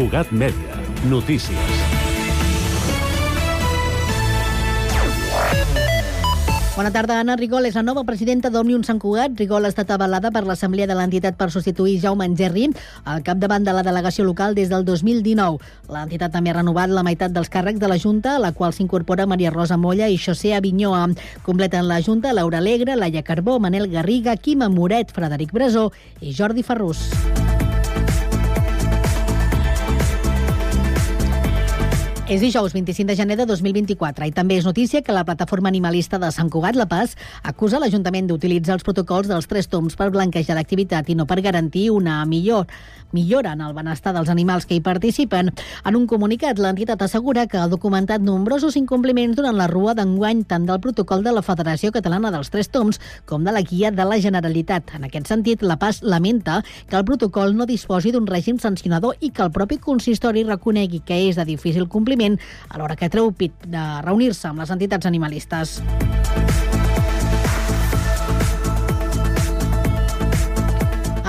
Cugat Mèdia. Notícies. Bona tarda, Anna Rigol és la nova presidenta d'Òmnium Sant Cugat. Rigol ha estat avalada per l'Assemblea de l'entitat per substituir Jaume Engerri al capdavant de la delegació local des del 2019. L'entitat també ha renovat la meitat dels càrrecs de la Junta, a la qual s'incorpora Maria Rosa Molla i José Avinyoa. Completen la Junta Laura Alegre, Laia Carbó, Manel Garriga, Quima Moret, Frederic Bresó i Jordi Ferrús. És dijous 25 de gener de 2024 i també és notícia que la plataforma animalista de Sant Cugat, La Paz, acusa l'Ajuntament d'utilitzar els protocols dels tres toms per blanquejar l'activitat i no per garantir una millor millora en el benestar dels animals que hi participen. En un comunicat, l'entitat assegura que ha documentat nombrosos incompliments durant la rua d'enguany tant del protocol de la Federació Catalana dels Tres Toms com de la guia de la Generalitat. En aquest sentit, La Paz lamenta que el protocol no disposi d'un règim sancionador i que el propi consistori reconegui que és de difícil compliment compliment a l'hora que treu pit de reunir-se amb les entitats animalistes.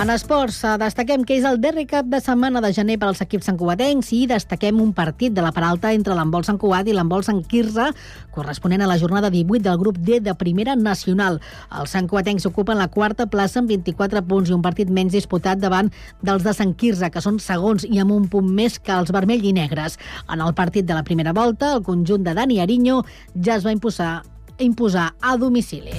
En esports, eh, destaquem que és el darrer cap de setmana de gener per als equips santcugatencs i destaquem un partit de la Peralta entre l'embol Sant Cugat i l'embol Sant Quirze, corresponent a la jornada 18 del grup D de Primera Nacional. Els santcugatencs ocupen la quarta plaça amb 24 punts i un partit menys disputat davant dels de Sant Quirze, que són segons i amb un punt més que els vermell i negres. En el partit de la primera volta, el conjunt de Dani Ariño ja es va imposar, imposar a domicili.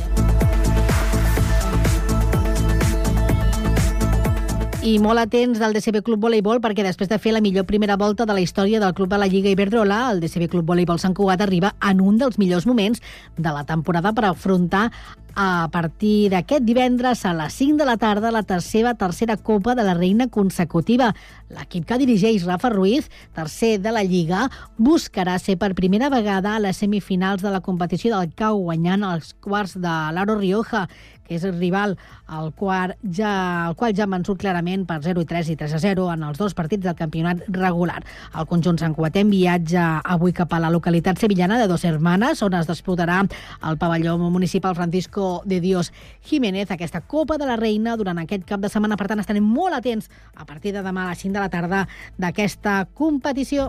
I molt atents del DCB Club Voleibol perquè després de fer la millor primera volta de la història del club a la Lliga Iberdrola, el DCB Club Voleibol Sant Cugat arriba en un dels millors moments de la temporada per afrontar a partir d'aquest divendres a les 5 de la tarda la tercera tercera Copa de la Reina consecutiva. L'equip que dirigeix Rafa Ruiz, tercer de la Lliga, buscarà ser per primera vegada a les semifinals de la competició del CAU, guanyant els quarts de l'Aro Rioja, que és el rival al qual ja, el qual ja vençut clarament per 0 i 3 i 3 a 0 en els dos partits del campionat regular. El conjunt Sant Cuatem viatja avui cap a la localitat sevillana de Dos Hermanes, on es disputarà el pavelló municipal Francisco de Dios Jiménez, aquesta Copa de la Reina durant aquest cap de setmana. Per tant, estarem molt atents a partir de demà a les 5 de la tarda d'aquesta competició.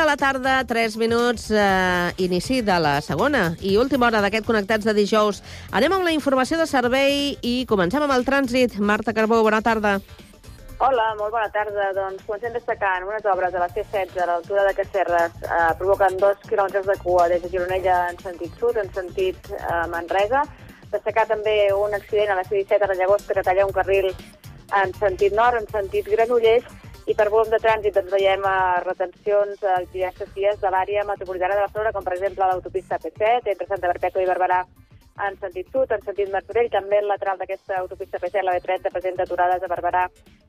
De la tarda, 3 minuts, eh, inici de la segona i última hora d'aquest Connectats de dijous. Anem amb la informació de servei i comencem amb el trànsit. Marta Carbó, bona tarda. Hola, molt bona tarda. Doncs comencem destacant unes obres a la C16 a l'altura de Cacerres eh, provoquen dos quilòmetres de cua des de Gironella en sentit sud, en sentit eh, Manresa. Destacar també un accident a la C17 a la Llagost que talla un carril en sentit nord, en sentit Granollers, i per volum de trànsit doncs, veiem uh, retencions a uh, diverses vies de l'àrea metropolitana de Barcelona, com per exemple l'autopista P7, entre Santa Perpètua i Barberà en sentit sud, en sentit Martorell, també el lateral d'aquesta autopista P7, la B30, presenta aturades a Barberà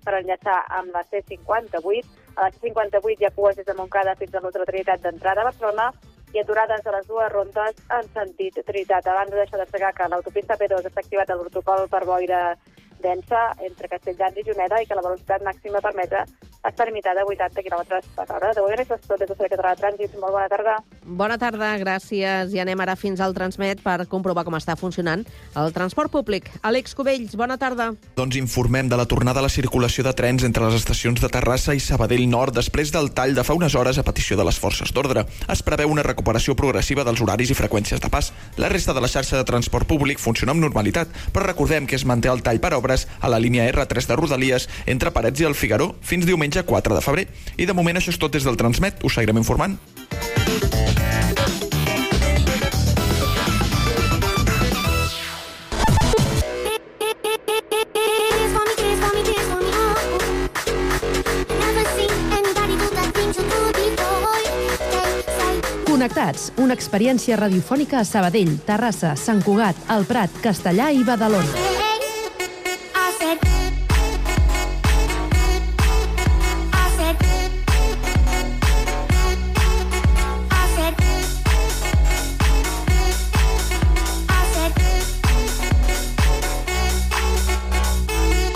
per enllaçar amb la C58. A la C58 hi ha cues des de Montcada fins a l'Ultra Trinitat d'entrada a Barcelona i aturades a les dues rondes en sentit Trinitat. Abans de deixar de destacar que l'autopista P2 està activat el protocol per boira densa entre Castelldans i Juneda i que la velocitat màxima permeta està limitada a 80 km per hora. De moment, això és tot des de Català de Trànsit. Molt bona tarda. Bona tarda, gràcies. I anem ara fins al Transmet per comprovar com està funcionant el transport públic. Àlex Cubells, bona tarda. Doncs informem de la tornada a la circulació de trens entre les estacions de Terrassa i Sabadell Nord després del tall de fa unes hores a petició de les forces d'ordre. Es preveu una recuperació progressiva dels horaris i freqüències de pas. La resta de la xarxa de transport públic funciona amb normalitat, però recordem que es manté el tall per obres a la línia R3 de Rodalies entre Parets i el Figaró fins diumenge diumenge 4 de febrer. I de moment això és tot des del Transmet, us seguirem informant. Connectats, una experiència radiofònica a Sabadell, Terrassa, Sant Cugat, El Prat, Castellà i Badalona.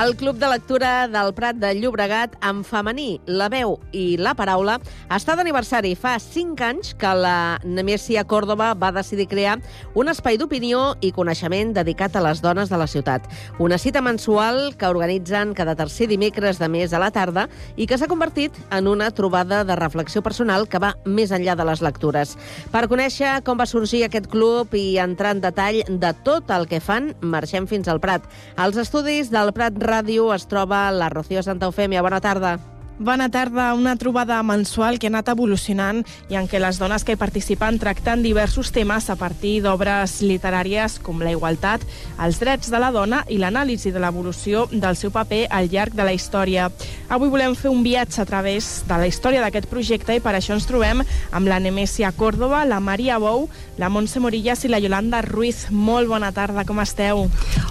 El Club de Lectura del Prat de Llobregat, en femení, la veu i la paraula, està d'aniversari. Fa 5 anys que la Nemesia Córdoba va decidir crear un espai d'opinió i coneixement dedicat a les dones de la ciutat. Una cita mensual que organitzen cada tercer dimecres de mes a la tarda i que s'ha convertit en una trobada de reflexió personal que va més enllà de les lectures. Per conèixer com va sorgir aquest club i entrar en detall de tot el que fan, marxem fins al Prat. Als estudis del Prat Ràdio es troba la Rocío Santa Eufèmia. Bona tarda. Bona tarda. Una trobada mensual que ha anat evolucionant i en què les dones que hi participen tracten diversos temes a partir d'obres literàries com la igualtat, els drets de la dona i l'anàlisi de l'evolució del seu paper al llarg de la història. Avui volem fer un viatge a través de la història d'aquest projecte i per això ens trobem amb la Nemesia Córdoba, la Maria Bou, la Montse Morillas i la Yolanda Ruiz. Molt bona tarda, com esteu?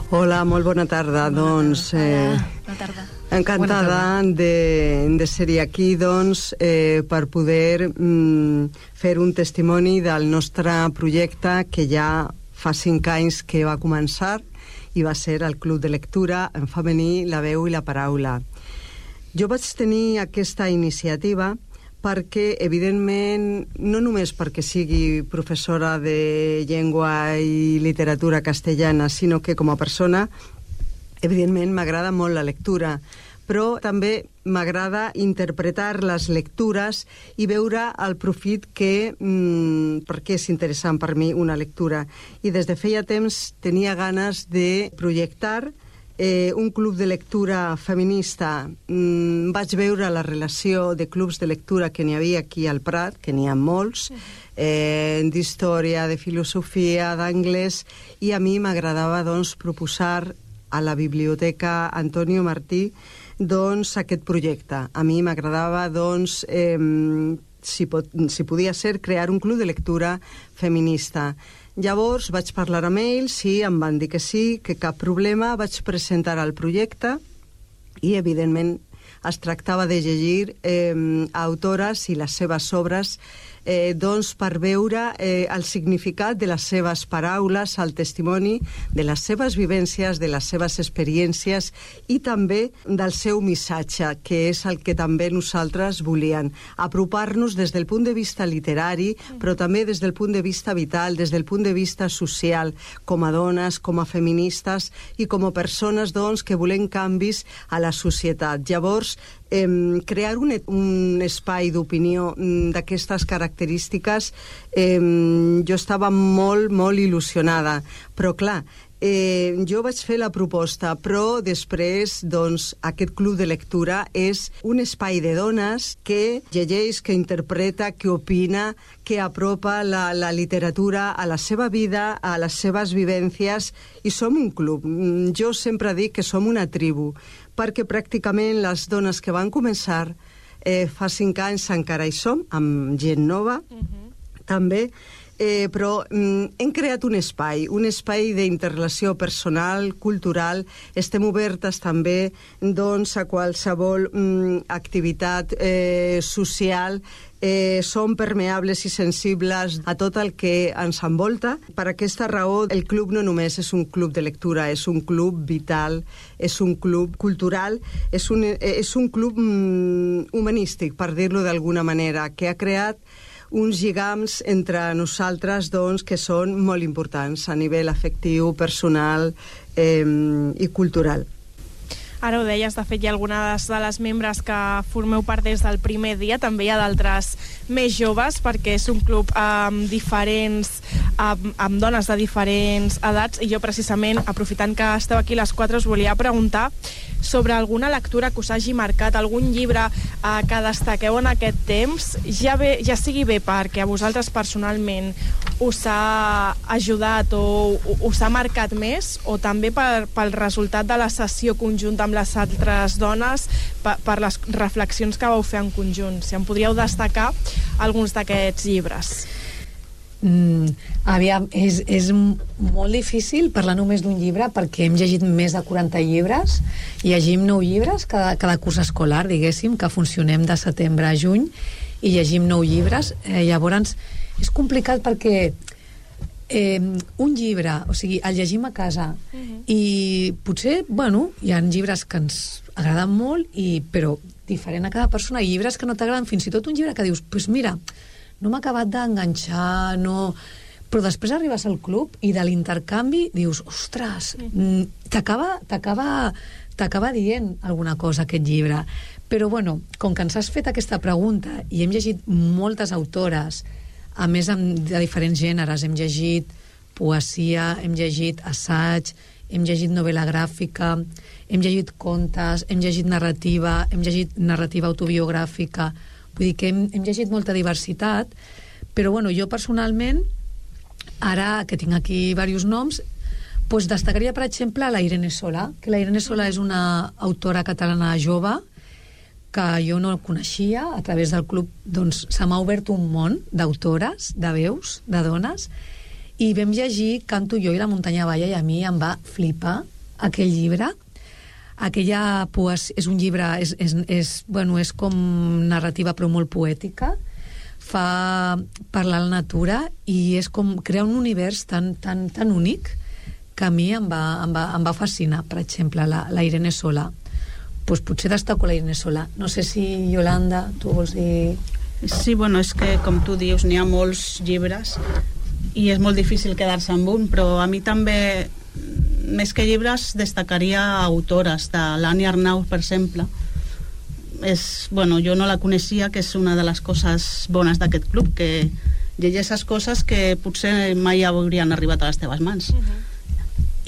Hola, molt bona tarda. Bona doncs, tarda. Eh, bona tarda. Encantada de, de ser aquí, doncs, eh, per poder mm, fer un testimoni del nostre projecte que ja fa cinc anys que va començar i va ser el Club de Lectura en femení, la veu i la paraula. Jo vaig tenir aquesta iniciativa perquè, evidentment, no només perquè sigui professora de llengua i literatura castellana, sinó que com a persona Evidentment, m'agrada molt la lectura, però també m'agrada interpretar les lectures i veure el profit que... Mm, per què és interessant per mi una lectura. I des de feia temps tenia ganes de projectar eh, un club de lectura feminista. Mm, vaig veure la relació de clubs de lectura que n'hi havia aquí al Prat, que n'hi ha molts, eh, d'història, de filosofia, d'anglès, i a mi m'agradava doncs, proposar a la Biblioteca Antonio Martí doncs, aquest projecte. A mi m'agradava doncs, eh, si, pot, si podia ser crear un club de lectura feminista. Llavors vaig parlar amb ells, sí, em van dir que sí, que cap problema, vaig presentar el projecte i, evidentment, es tractava de llegir eh, autores i les seves obres eh, doncs per veure eh, el significat de les seves paraules, el testimoni de les seves vivències, de les seves experiències i també del seu missatge, que és el que també nosaltres volien. Apropar-nos des del punt de vista literari, però també des del punt de vista vital, des del punt de vista social, com a dones, com a feministes i com a persones doncs, que volem canvis a la societat. Llavors, eh, crear un, un espai d'opinió mm, d'aquestes característiques eh, jo estava molt, molt il·lusionada, però clar, Eh, jo vaig fer la proposta, però després doncs, aquest club de lectura és un espai de dones que llegeix, que interpreta, que opina, que apropa la, la literatura a la seva vida, a les seves vivències, i som un club. Mm, jo sempre dic que som una tribu, perquè pràcticament les dones que van començar eh, fa cinc anys encara hi som, amb gent nova, uh -huh. també, eh, però mm, hem creat un espai, un espai d'interrelació personal, cultural. Estem obertes també doncs, a qualsevol mm, activitat eh, social eh, som permeables i sensibles a tot el que ens envolta. Per aquesta raó, el club no només és un club de lectura, és un club vital, és un club cultural, és un, és un club mm, humanístic, per dir-lo d'alguna manera, que ha creat uns lligams entre nosaltres doncs, que són molt importants a nivell afectiu, personal eh, i cultural. Ara ho deies, de fet, hi ha algunes de les membres que formeu part des del primer dia, també hi ha d'altres més joves, perquè és un club amb diferents, amb, amb dones de diferents edats, i jo precisament, aprofitant que esteu aquí les quatre, us volia preguntar sobre alguna lectura que us hagi marcat, algun llibre eh, que destaqueu en aquest temps, ja, bé, ja sigui bé perquè a vosaltres personalment us ha ajudat o us ha marcat més, o també per, pel resultat de la sessió conjunta amb les altres dones, per, per les reflexions que vau fer en conjunt. Si em podríeu destacar alguns d'aquests llibres. Mm, aviam, és, és molt difícil parlar només d'un llibre perquè hem llegit més de 40 llibres llegim 9 llibres cada, cada curs escolar, diguéssim, que funcionem de setembre a juny i llegim 9 llibres. Eh, llavors, és complicat perquè eh, un llibre, o sigui, el llegim a casa uh -huh. i potser, bueno, hi ha llibres que ens agraden molt, i, però diferent a cada persona, i llibres que no t'agraden, fins i tot un llibre que dius, pues mira, no m'ha acabat d'enganxar, no... Però després arribes al club i de l'intercanvi dius, ostres, mm, t'acaba t'acaba t'acaba dient alguna cosa aquest llibre. Però, bueno, com que ens has fet aquesta pregunta i hem llegit moltes autores, a més de diferents gèneres, hem llegit poesia, hem llegit assaig, hem llegit novel·la gràfica, hem llegit contes, hem llegit narrativa, hem llegit narrativa autobiogràfica, Vull dir que hem, hem llegit molta diversitat, però bueno, jo personalment, ara que tinc aquí diversos noms, pues destacaria, per exemple, la Irene Sola, que la Irene Sola és una autora catalana jove que jo no coneixia, a través del club doncs, se m'ha obert un món d'autores, de veus, de dones, i vam llegir Canto jo i la muntanya balla i a mi em va flipar aquell llibre, aquella poesia, és un llibre, és, és, és, bueno, és com narrativa però molt poètica, fa parlar la natura i és com crear un univers tan, tan, tan únic que a mi em va, em va, em va fascinar, per exemple, la, la Irene Sola. Pues potser destaco la Irene Sola. No sé si, Yolanda, tu vols dir... Sí, bueno, és que, com tu dius, n'hi ha molts llibres i és molt difícil quedar-se amb un, però a mi també més que llibres destacaria autores de l'Annie Arnau per exemple és, bueno, jo no la coneixia que és una de les coses bones d'aquest club que llegeixes coses que potser mai haurien arribat a les teves mans uh mhm. -huh.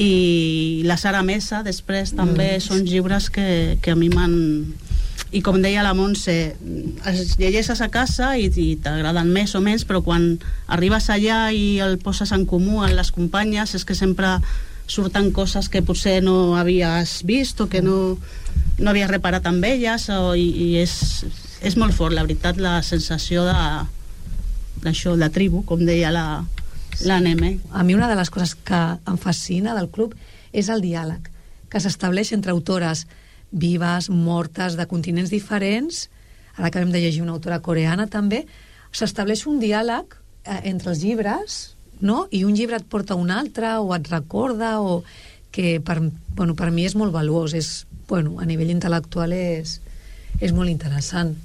I la Sara Mesa després també mm. són llibres que, que a mi m'han i com deia la Montse els llegeixes a casa i, i t'agraden més o menys però quan arribes allà i el poses en comú amb les companyes és que sempre surten coses que potser no havies vist o que no, no havies reparat amb elles o, i, i és, és molt fort, la veritat, la sensació de d'això, de tribu, com deia la, la Neme. A mi una de les coses que em fascina del club és el diàleg que s'estableix entre autores vives, mortes, de continents diferents, ara acabem de llegir una autora coreana també, s'estableix un diàleg eh, entre els llibres, no? i un llibre et porta un altre o et recorda o que per, bueno, per mi és molt valuós és, bueno, a nivell intel·lectual és, és molt interessant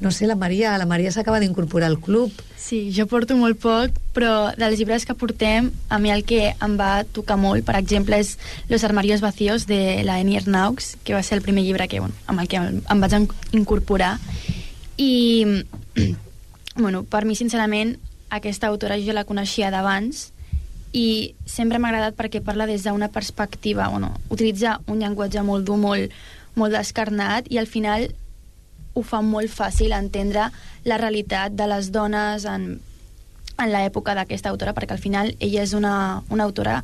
no sé, la Maria, la Maria s'acaba d'incorporar al club. Sí, jo porto molt poc, però dels llibres que portem, a mi el que em va tocar molt, per exemple, és Los armarios vacíos de la Enier Naux, que va ser el primer llibre que, bueno, amb el que em vaig incorporar. I, bueno, per mi, sincerament, aquesta autora jo la coneixia d'abans i sempre m'ha agradat perquè parla des d'una perspectiva, bueno, utilitza un llenguatge molt dur, molt, molt descarnat i al final ho fa molt fàcil entendre la realitat de les dones en, en l'època d'aquesta autora, perquè al final ella és una, una autora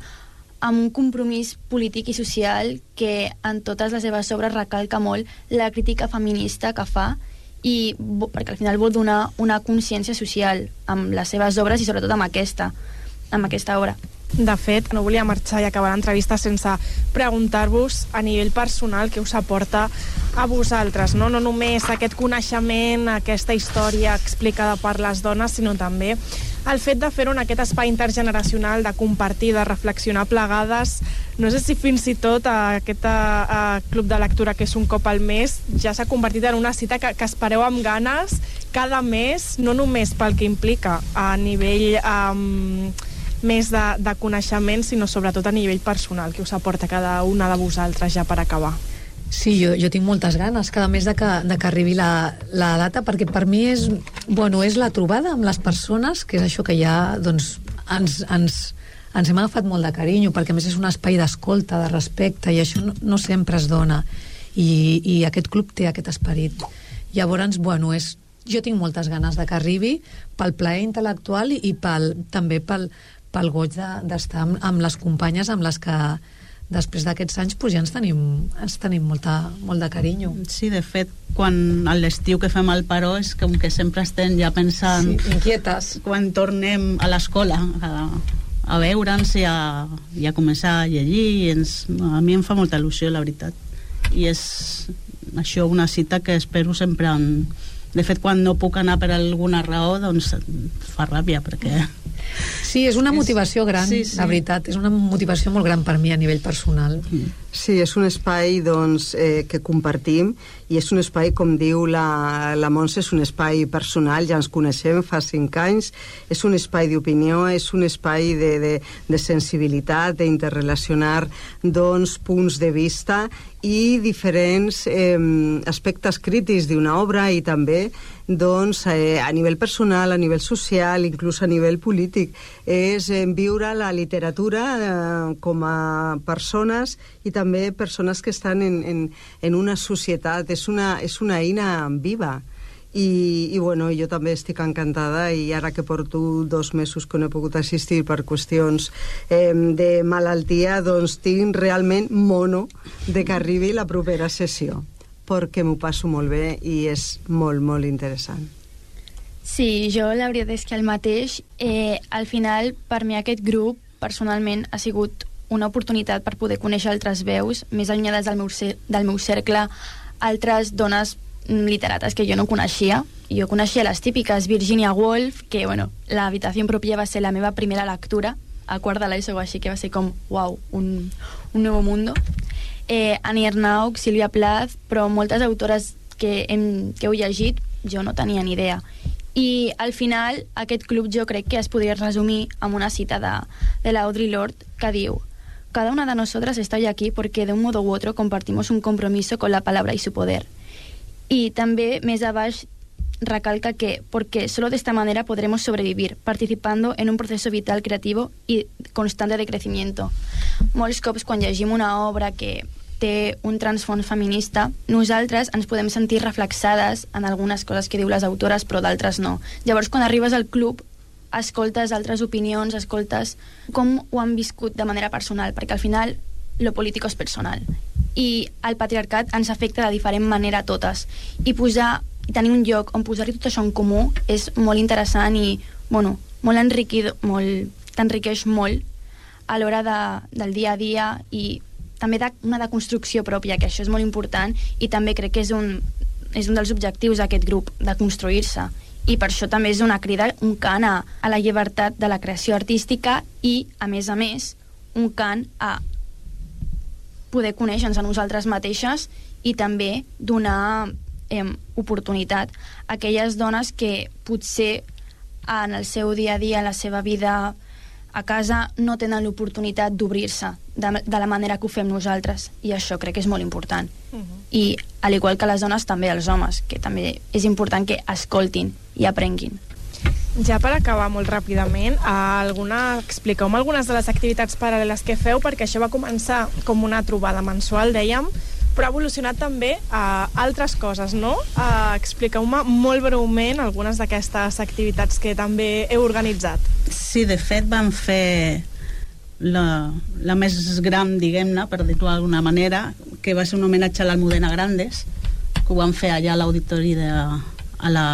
amb un compromís polític i social que en totes les seves obres recalca molt la crítica feminista que fa i perquè al final vol donar una consciència social amb les seves obres i sobretot amb aquesta, amb aquesta obra. De fet, no volia marxar i acabar l'entrevista sense preguntar-vos a nivell personal què us aporta a vosaltres, no? no només aquest coneixement, aquesta història explicada per les dones, sinó també el fet de fer-ho en aquest espai intergeneracional, de compartir, de reflexionar plegades, no sé si fins i tot a aquest a, a club de lectura que és un cop al mes ja s'ha convertit en una cita que, que espereu amb ganes cada mes, no només pel que implica a nivell um, més de, de coneixement, sinó sobretot a nivell personal, que us aporta cada una de vosaltres ja per acabar. Sí, jo, jo tinc moltes ganes cada mes de que, de que arribi la, la data perquè per mi és, bueno, és la trobada amb les persones que és això que ja doncs, ens, ens, ens hem agafat molt de carinyo perquè més és un espai d'escolta, de respecte i això no, no sempre es dona i, i aquest club té aquest esperit llavors, bueno, és, jo tinc moltes ganes de que arribi pel plaer intel·lectual i, i pel, també pel, pel goig d'estar de, amb, amb les companyes amb les que després d'aquests anys pues, ja ens tenim, ens tenim molta, molt de carinyo. Sí, de fet, quan a l'estiu que fem el paró és com que sempre estem ja pensant... Sí, inquietes. Quan tornem a l'escola a, a veure'ns i, a, i a començar a llegir i ens, a mi em fa molta il·lusió, la veritat. I és això una cita que espero sempre en, de fet quan no puc anar per alguna raó doncs fa ràbia perquè Sí, és una motivació gran, sí, sí. la veritat. És una motivació molt gran per mi a nivell personal. Sí, és un espai doncs, eh, que compartim i és un espai, com diu la, la Montse, és un espai personal, ja ens coneixem fa cinc anys, és un espai d'opinió, és un espai de, de, de sensibilitat, d'interrelacionar doncs, punts de vista i diferents eh, aspectes crítics d'una obra i també doncs, eh, a nivell personal, a nivell social, inclús a nivell polític. És eh, viure la literatura eh, com a persones i també persones que estan en, en, en una societat. És una, és una eina viva. I, i bueno, jo també estic encantada i ara que porto dos mesos que no he pogut assistir per qüestions eh, de malaltia, doncs tinc realment mono de que arribi la propera sessió perquè m'ho passo molt bé i és molt, molt interessant. Sí, jo la veritat és que el mateix, eh, al final, per mi aquest grup, personalment, ha sigut una oportunitat per poder conèixer altres veus, més allunyades del meu, del meu cercle, altres dones literates que jo no coneixia. Jo coneixia les típiques Virginia Woolf, que, bueno, l'habitació pròpia va ser la meva primera lectura, a quart de l'ESO així, que va ser com, uau, un, un nou mundo eh, Annie Ernauch, Sílvia Plath, però moltes autores que, hem, que heu llegit jo no tenia ni idea. I al final aquest club jo crec que es podria resumir amb una cita de, de la Audre Lorde que diu Cada una de nosotras está hoy aquí porque de un modo u otro compartimos un compromiso con la palabra y su poder. Y també més a baix recalca que porque solo de esta manera podremos sobrevivir, participando en un proceso vital creativo y constante de crecimiento. Molts cops quan llegim una obra que té un transfons feminista, nosaltres ens podem sentir reflexades en algunes coses que diu les autores, però d'altres no. Llavors, quan arribes al club, escoltes altres opinions, escoltes com ho han viscut de manera personal, perquè al final lo polític és personal. I el patriarcat ens afecta de diferent manera a totes. I posar i tenir un lloc on posar-hi tot això en comú és molt interessant i, bueno, molt enriquidor, molt, t'enriqueix molt a l'hora de, del dia a dia i també de, una deconstrucció pròpia, que això és molt important i també crec que és un, és un dels objectius d'aquest grup, de construir-se i per això també és una crida, un cant a, a la llibertat de la creació artística i, a més a més, un cant a poder conèixer-nos a nosaltres mateixes i també donar eh, oportunitat a aquelles dones que potser en el seu dia a dia, en la seva vida a casa no tenen l'oportunitat d'obrir-se de, de la manera que ho fem nosaltres i això crec que és molt important. Uh -huh. i al igual que les dones també els homes que també és important que escoltin i aprenguin. Ja per acabar molt ràpidament, alguna, expliqueu-me algunes de les activitats paral·leles que feu, perquè això va començar com una trobada mensual, dèiem, però ha evolucionat també a altres coses, no? Expliqueu-me molt breument algunes d'aquestes activitats que també heu organitzat. Sí, de fet vam fer la, la més gran, diguem-ne, per dir-ho d'alguna manera, que va ser un homenatge a l'Almudena Grandes, que ho vam fer allà a l'auditori de, a la,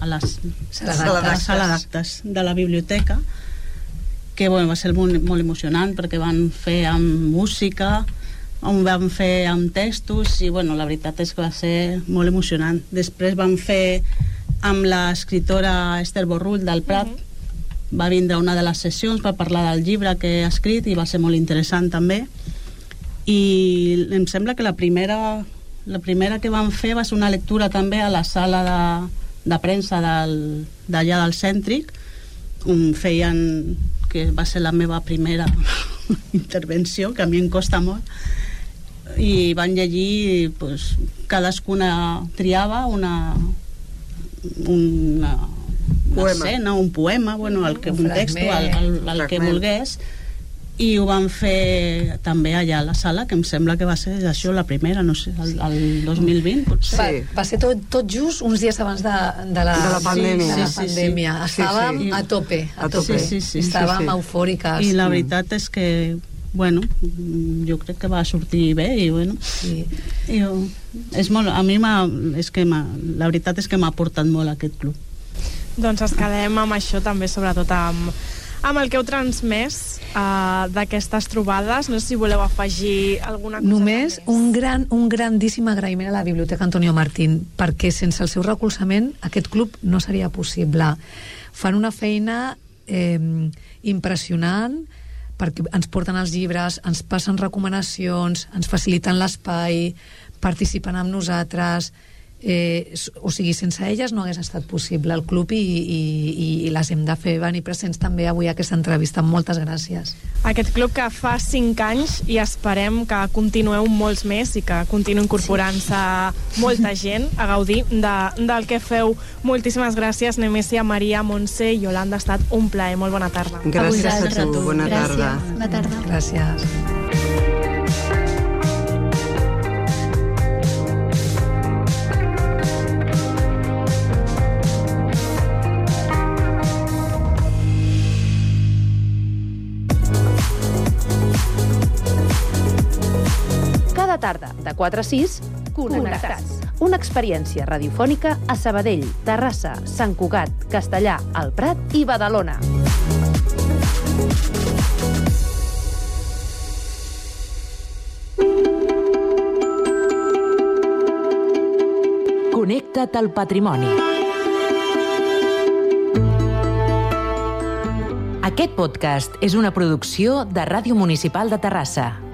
a la sala d'actes de la biblioteca, que bueno, va ser molt, molt emocionant perquè van fer amb música, on vam fer amb textos i bueno, la veritat és que va ser molt emocionant. Després vam fer amb l'escriptora Esther Borrull del Prat, uh mhm. -huh. va vindre una de les sessions per parlar del llibre que ha escrit i va ser molt interessant també. I em sembla que la primera, la primera que vam fer va ser una lectura també a la sala de, de premsa d'allà del, del Cèntric, on feien que va ser la meva primera intervenció, que a mi em costa molt, i van llegir, pues, cadascuna triava una, una, una Poema. escena, un poema, bueno, el que, Un un, text, el, el, el que volgués, i ho van fer també allà a la sala, que em sembla que va ser això la primera, no sé, el, el 2020, potser. Va, va ser tot, tot just uns dies abans de, de, la, De la pandèmia. De la Sí, sí, sí. pandèmia. Sí, Estàvem sí. a tope. A, tope. Sí, sí, sí. Estàvem Sí, sí. eufòriques. I la veritat és que bueno, jo crec que va sortir bé i bueno, Sí. i, jo, és molt, a mi és que la veritat és que m'ha aportat molt aquest club. Doncs es quedem amb això també, sobretot amb, amb el que heu transmès uh, d'aquestes trobades. No sé si voleu afegir alguna cosa Només més. un, gran, un grandíssim agraïment a la Biblioteca Antonio Martín, perquè sense el seu recolzament aquest club no seria possible. Fan una feina eh, impressionant, perquè ens porten els llibres, ens passen recomanacions, ens faciliten l'espai, participen amb nosaltres... Eh, o sigui, sense elles no hagués estat possible el club i, i, i les hem de fer venir presents també avui a aquesta entrevista. Moltes gràcies. Aquest club que fa 5 anys i esperem que continueu molts més i que continuï incorporant-se molta gent a gaudir de, del que feu. Moltíssimes gràcies, Nemesia, Maria, Montse i Yolanda. Ha estat un plaer. Molt bona tarda. Gràcies a, vosaltres, tu. Bona tarda. Bona tarda. Gràcies. 446 Connectats. Una experiència radiofònica a Sabadell, Terrassa, Sant Cugat, Castellà, El Prat i Badalona. Connecta't al patrimoni. Aquest podcast és una producció de Ràdio Municipal de Terrassa.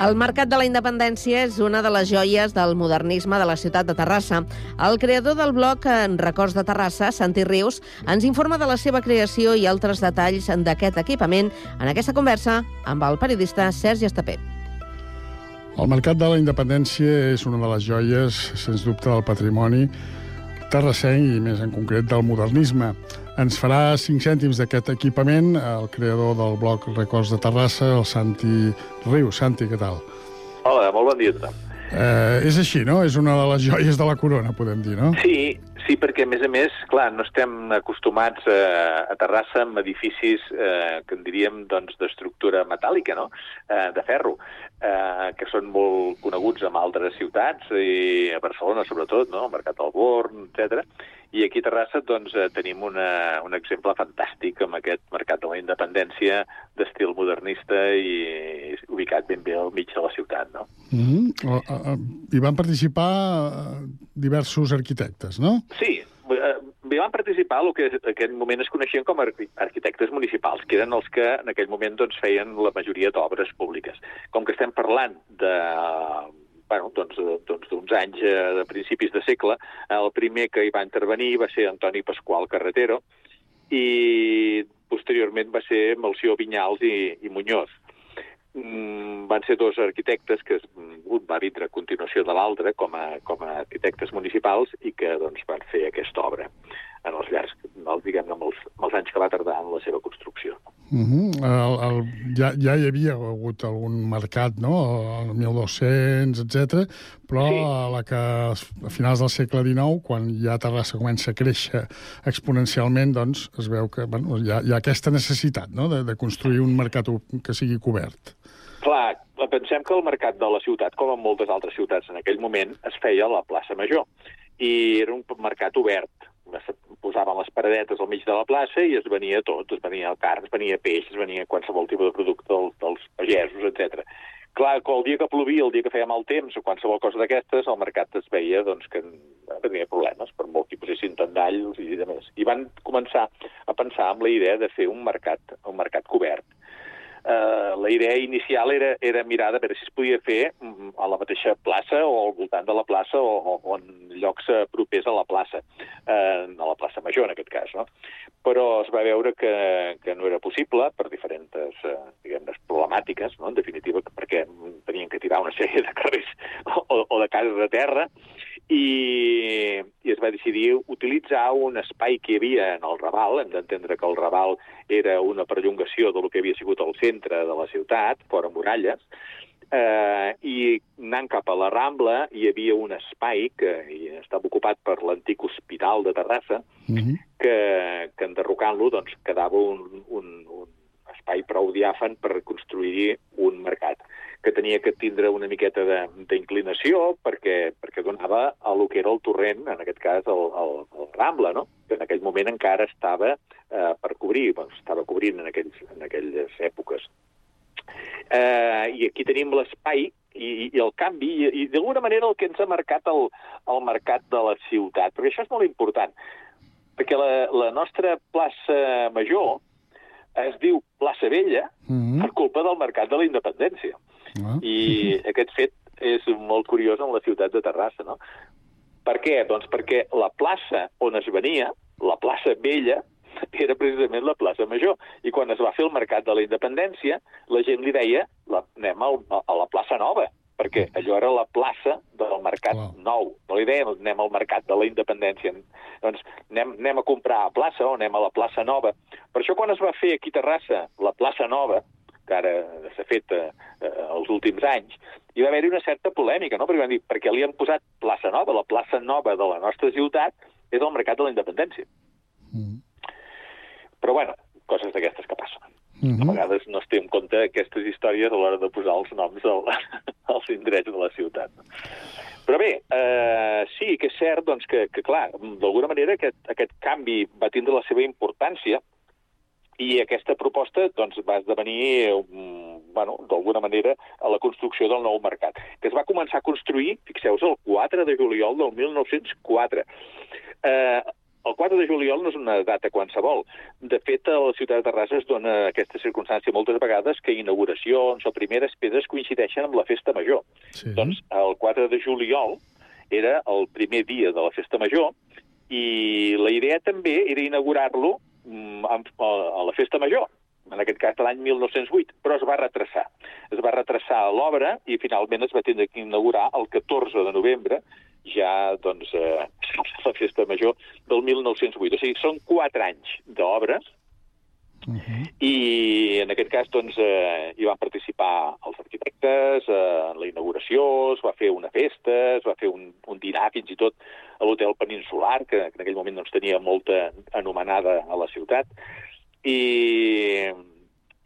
El Mercat de la Independència és una de les joies del modernisme de la ciutat de Terrassa. El creador del blog en Records de Terrassa, Santi Rius, ens informa de la seva creació i altres detalls d'aquest equipament en aquesta conversa amb el periodista Sergi Estapé. El Mercat de la Independència és una de les joies, sens dubte, del patrimoni terrassenc i més en concret del modernisme. Ens farà 5 cèntims d'aquest equipament el creador del blog Records de Terrassa, el Santi Riu. Santi, què tal? Hola, molt bon dia a tothom. Eh, és així, no? És una de les joies de la corona, podem dir, no? Sí, sí, perquè a més a més, clar, no estem acostumats a, a Terrassa amb edificis eh, que en diríem doncs, d'estructura metàl·lica, no? eh, de ferro, eh, que són molt coneguts en altres ciutats, i a Barcelona sobretot, no? Mercat del Born, etc. I aquí a Terrassa doncs, eh, tenim una, un exemple fantàstic amb aquest Mercat de la Independència d'estil modernista i ubicat ben bé al mig de la ciutat, no? Mm -hmm. Hi van participar eh, diversos arquitectes, no? Sí, eh, hi van participar el que en aquell moment es coneixien com a arqui- arquitectes municipals, que eren els que en aquell moment doncs, feien la majoria d'obres públiques. Com que estem parlant de bueno, doncs, eh, doncs d'uns anys eh, de principis de segle, el primer que hi va intervenir va ser Antoni Pasqual Carretero i posteriorment va ser Melció Vinyals i, i Muñoz. Mm, van ser dos arquitectes que un va vindre a continuació de l'altre com, a, com a arquitectes municipals i que doncs, van fer aquesta obra en els llargs, el, diguem-ne, amb, els, amb els anys que va tardar en la seva construcció. Uh -huh. el, el, ja, ja hi havia hagut algun mercat, no?, el 1200, etc. però sí. a la que a finals del segle XIX, quan ja Terrassa comença a créixer exponencialment, doncs es veu que bueno, hi, ha, hi ha aquesta necessitat no?, de, de construir un mercat que sigui cobert. Clar, pensem que el mercat de la ciutat, com en moltes altres ciutats en aquell moment, es feia a la plaça Major. I era un mercat obert. Posaven les paradetes al mig de la plaça i es venia tot. Es venia carn, es venia peix, es venia qualsevol tipus de producte dels, dels pagesos, etc. Clar, que el dia que plovia, el dia que feia mal temps o qualsevol cosa d'aquestes, el mercat es veia doncs, que tenia problemes, per molt que hi posessin tendalls i de més. I van començar a pensar amb la idea de fer un mercat, un mercat cobert. Uh, la idea inicial era, era mirar de veure si es podia fer mm, a la mateixa plaça o al voltant de la plaça o, o, o en llocs eh, propers a la plaça, eh, a la plaça Major, en aquest cas, no? Però es va veure que, que no era possible per diferents, eh, diguem-ne, problemàtiques, no? en definitiva, perquè tenien que tirar una sèrie de carrers o, o de cases de terra, i, i es va decidir utilitzar un espai que hi havia en el Raval, hem d'entendre que el Raval era una perllongació del que havia sigut el centre de la ciutat, fora muralles, eh, i anant cap a la Rambla hi havia un espai que estava ocupat per l'antic hospital de Terrassa, Mm -hmm. que, que enderrocant-lo doncs, quedava un, un, un espai prou diàfan per construir un mercat que tenia que tindre una miqueta de- d'inclinació perquè, perquè donava a lo que era el torrent, en aquest cas el, el, el Rambla, no? que en aquell moment encara estava eh, per cobrir, doncs, estava cobrint en, aquells, en aquelles èpoques. Eh, I aquí tenim l'espai i, i el canvi, i, i d'alguna manera el que ens ha marcat el, el mercat de la ciutat, perquè això és molt important, perquè la, la nostra plaça Major es diu plaça Vella Mm per culpa del mercat de la independència. Ah. I aquest fet és molt curiós en la ciutat de Terrassa, no? Per què? Doncs perquè la plaça on es venia, la plaça vella, era precisament la plaça Major. I quan es va fer el mercat de la independència, la gent li deia la, anem al, a la plaça nova, perquè allò era la plaça del mercat nou. No li deien anem al mercat de la independència. Doncs anem, anem a comprar a plaça o anem a la plaça nova. Per això quan es va fer aquí a Terrassa la plaça nova, que ara s'ha fet eh, eh, els últims anys, hi va haver-hi una certa polèmica, no? perquè van dir, perquè li han posat plaça nova, la plaça nova de la nostra ciutat és el mercat de la independència. Però, bueno, coses d'aquestes que passen. Mhm. A vegades no es té en compte aquestes històries a l'hora de posar els noms al, als indrets de la ciutat. Però bé, eh, sí que és cert doncs, que, que clar, d'alguna manera aquest, aquest canvi va tindre la seva importància i aquesta proposta doncs, va esdevenir, mm, bueno, d'alguna manera, a la construcció del nou mercat, que es va començar a construir, fixeu-vos, el 4 de juliol del 1904. Eh, el 4 de juliol no és una data qualsevol. De fet, a la ciutat de Terrassa es dona aquesta circumstància moltes vegades que inauguracions o primeres pedres coincideixen amb la festa major. Sí. Doncs el 4 de juliol era el primer dia de la festa major i la idea també era inaugurar-lo mm, a a la festa major, en aquest cas de l'any 1908, però es va retrasar. Es va retrasar l'obra i finalment es va tindre que inaugurar el 14 de novembre, ja doncs, eh, la festa major del 1908. O sigui, són quatre anys d'obres i en aquest cas doncs, eh, hi van participar els arquitectes eh, en la inauguració, es va fer una festa, es va fer un, un dinar fins i tot a l'hotel peninsular, que en aquell moment doncs, tenia molta anomenada a la ciutat. I,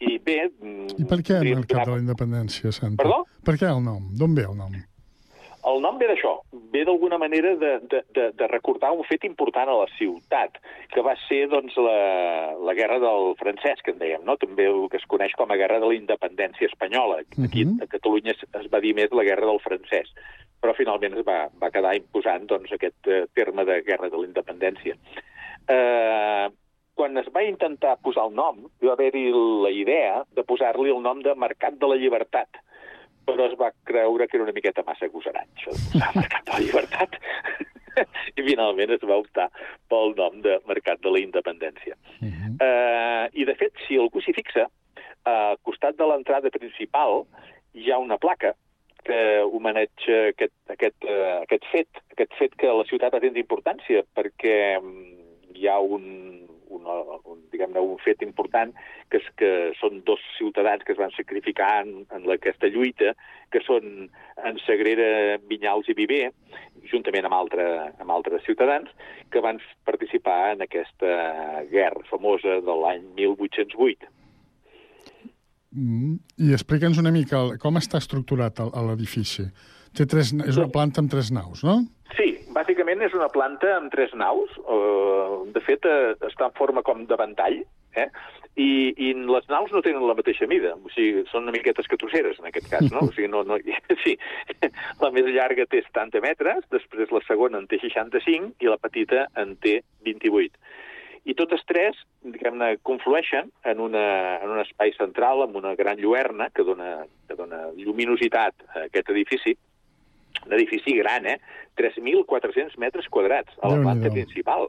i bé... mm, I per què el podríem Mercat donar- de la Independència, Santa? Perdó? Per què el nom? D'on ve el nom? El nom ve d'això, ve d'alguna manera de, de, de, de recordar un fet important a la ciutat, que va ser doncs, la, la guerra del francès, que en dèiem, no? també el que es coneix com a guerra de la independència espanyola. Aquí a Catalunya es, es va dir més la guerra del francès, però finalment es va, va quedar imposant doncs, aquest eh, terme de guerra de la independència. Eh, quan es va intentar posar el nom, hi va haver-hi la idea de posar-li el nom de Mercat de la Llibertat, però es va creure que era una miqueta massa agosarat, això de Mercat de la Llibertat. I finalment es va optar pel nom de Mercat de la Independència. eh, I, de fet, si algú s'hi fixa, al costat de l'entrada principal hi ha una placa que homenatja aquest, aquest, eh, aquest fet, aquest fet que la ciutat ha tindre importància, perquè mm, hi ha un, un, un, diguem-ne, un fet important, que és que són dos ciutadans que es van sacrificar en, en aquesta lluita, que són en Sagrera, Vinyals i Viver, juntament amb, altre, amb altres ciutadans, que van participar en aquesta guerra famosa de l'any 1808. Mm. I explica'ns una mica el, com està estructurat l'edifici. Té tres, és una planta amb tres naus, no? Sí, bàsicament és una planta amb tres naus. Eh, de fet, eh, està en forma com de ventall, eh? I, i les naus no tenen la mateixa mida. O sigui, són una miqueta escatusseres, en aquest cas, no? O sigui, no, no, sí, la més llarga té 70 metres, després la segona en té 65 i la petita en té 28. I totes tres, diguem-ne, conflueixen en, una, en un espai central amb una gran lluerna que dona, que dona lluminositat a aquest edifici un edifici gran, eh? 3.400 metres quadrats a la planta principal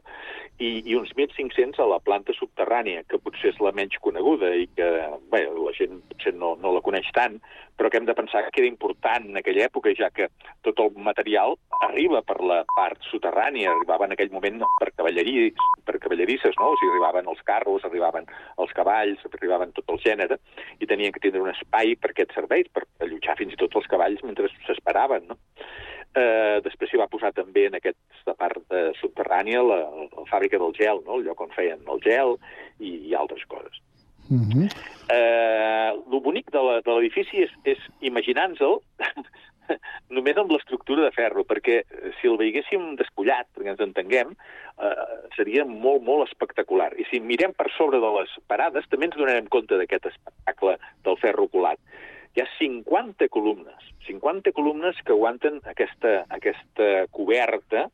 i, i uns 1.500 a la planta subterrània, que potser és la menys coneguda i que bé, la gent potser no, no la coneix tant, però que hem de pensar que era important en aquella època, ja que tot el material arriba per la part soterrània, arribava en aquell moment per, cavallerí, per cavallerisses, no? O sigui, arribaven els carros, arribaven els cavalls, arribaven tot el gènere, i tenien que tindre un espai per aquests serveis, per allotjar fins i tot els cavalls mentre s'esperaven, no? Eh, després s'hi va posar també en aquesta part eh, subterrània la, la fàbrica del gel, no? el lloc on feien el gel i, i altres coses. Uh -huh. Eh, el bonic de l'edifici és, és imaginar-nos-el només amb l'estructura de ferro, perquè eh, si el veiéssim despullat, perquè ens entenguem, eh, seria molt, molt espectacular. I si mirem per sobre de les parades, també ens donarem compte d'aquest espectacle del ferro colat. Hi ha 50 columnes, 50 columnes que aguanten aquesta, aquesta coberta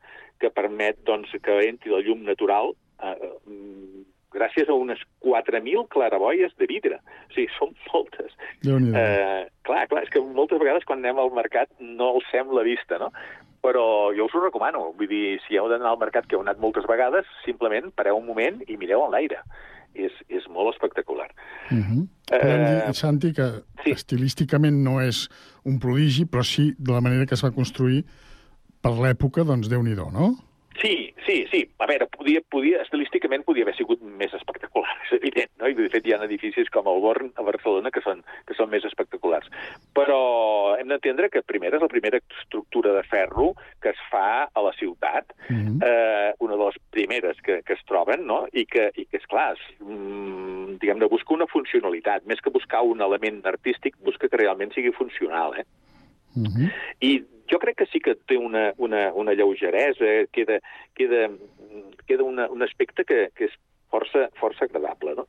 que permet doncs, que entri la llum natural eh, eh, gràcies a unes 4.000 claraboies de vidre. O sigui, són moltes. Eh, clar, clar, és que moltes vegades quan anem al mercat no els fem la vista, no? Però jo us ho recomano. Vull dir, si heu d'anar al mercat, que heu anat moltes vegades, simplement pareu un moment i mireu en l'aire. És, és molt espectacular. Uh -huh. Podem dir, Santi, que sí. estilísticament no és un prodigi, però sí de la manera que es va construir per l'època, doncs Déu-n'hi-do, no? Sí, sí, sí. A veure, podia, podia, estilísticament podia haver sigut més espectacular, és evident, no? I de fet hi ha edificis com el Born a Barcelona que són, que són més espectaculars. Però hem d'entendre que primera és la primera estructura de ferro que es fa a la ciutat, eh, una de les primeres que, que es troben, no? I que, i que esclar, és, mm, diguem-ne, busca una funcionalitat. Més que buscar un element artístic, busca que realment sigui funcional, eh? Uh -huh. I jo crec que sí que té una, una, una lleugeresa, queda, queda, queda una, un aspecte que, que és força, força agradable. No?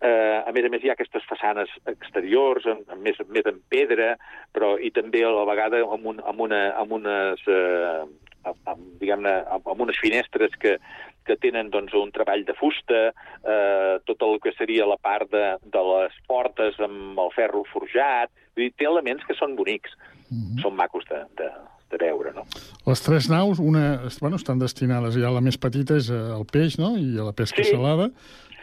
Eh, a més a més, hi ha aquestes façanes exteriors, amb, amb més, més en pedra, però i també a la vegada amb, un, amb, una, amb unes... Eh, amb, diguem-ne, amb, amb unes finestres que, que tenen doncs, un treball de fusta, eh, tot el que seria la part de, de les portes amb el ferro forjat, vull dir, té elements que són bonics, -hmm. són macos de, de, de veure, no? Les tres naus, una, bueno, estan destinades, ja la més petita és eh, al peix, no?, i a la pesca Sí. salada,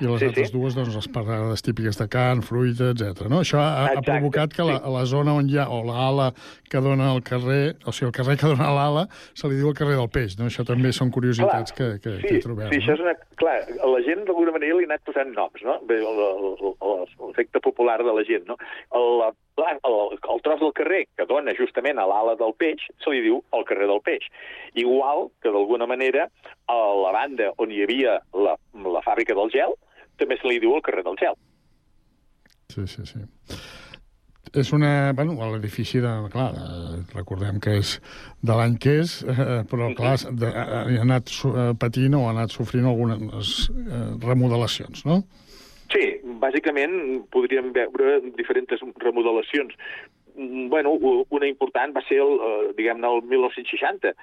i les Sí, altres sí. dues, doncs, les parades típiques de carn, fruita, etc. No? Això ha, ha Exacte, provocat que la, a la zona on hi ha, o l'ala que dona al carrer, o sigui, el carrer que dona l'ala, se li diu el carrer del peix, no? Això també són curiositats que, que, sí, que trobem. Sí, no? això és una... Clar, a la gent d'alguna manera li ha anat posant noms, no? El- el- el- L'efecte popular de la gent, no? El, el, el, el tros del carrer que dona justament a l'ala del peix se li diu el carrer del peix. Igual que d'alguna manera a la banda on hi havia la, la fàbrica del gel també se li diu el carrer del gel. Sí, sí, sí. És una... Bueno, l'edifici de... Clar, eh, recordem que és de l'any que és, eh, però, clar, de, ha anat eh, patint o ha anat sofrint algunes eh, remodelacions, no? Bàsicament podríem veure diferents remodelacions. Mm, Bueno, una important va ser, el, eh, diguem-ne, el 1960,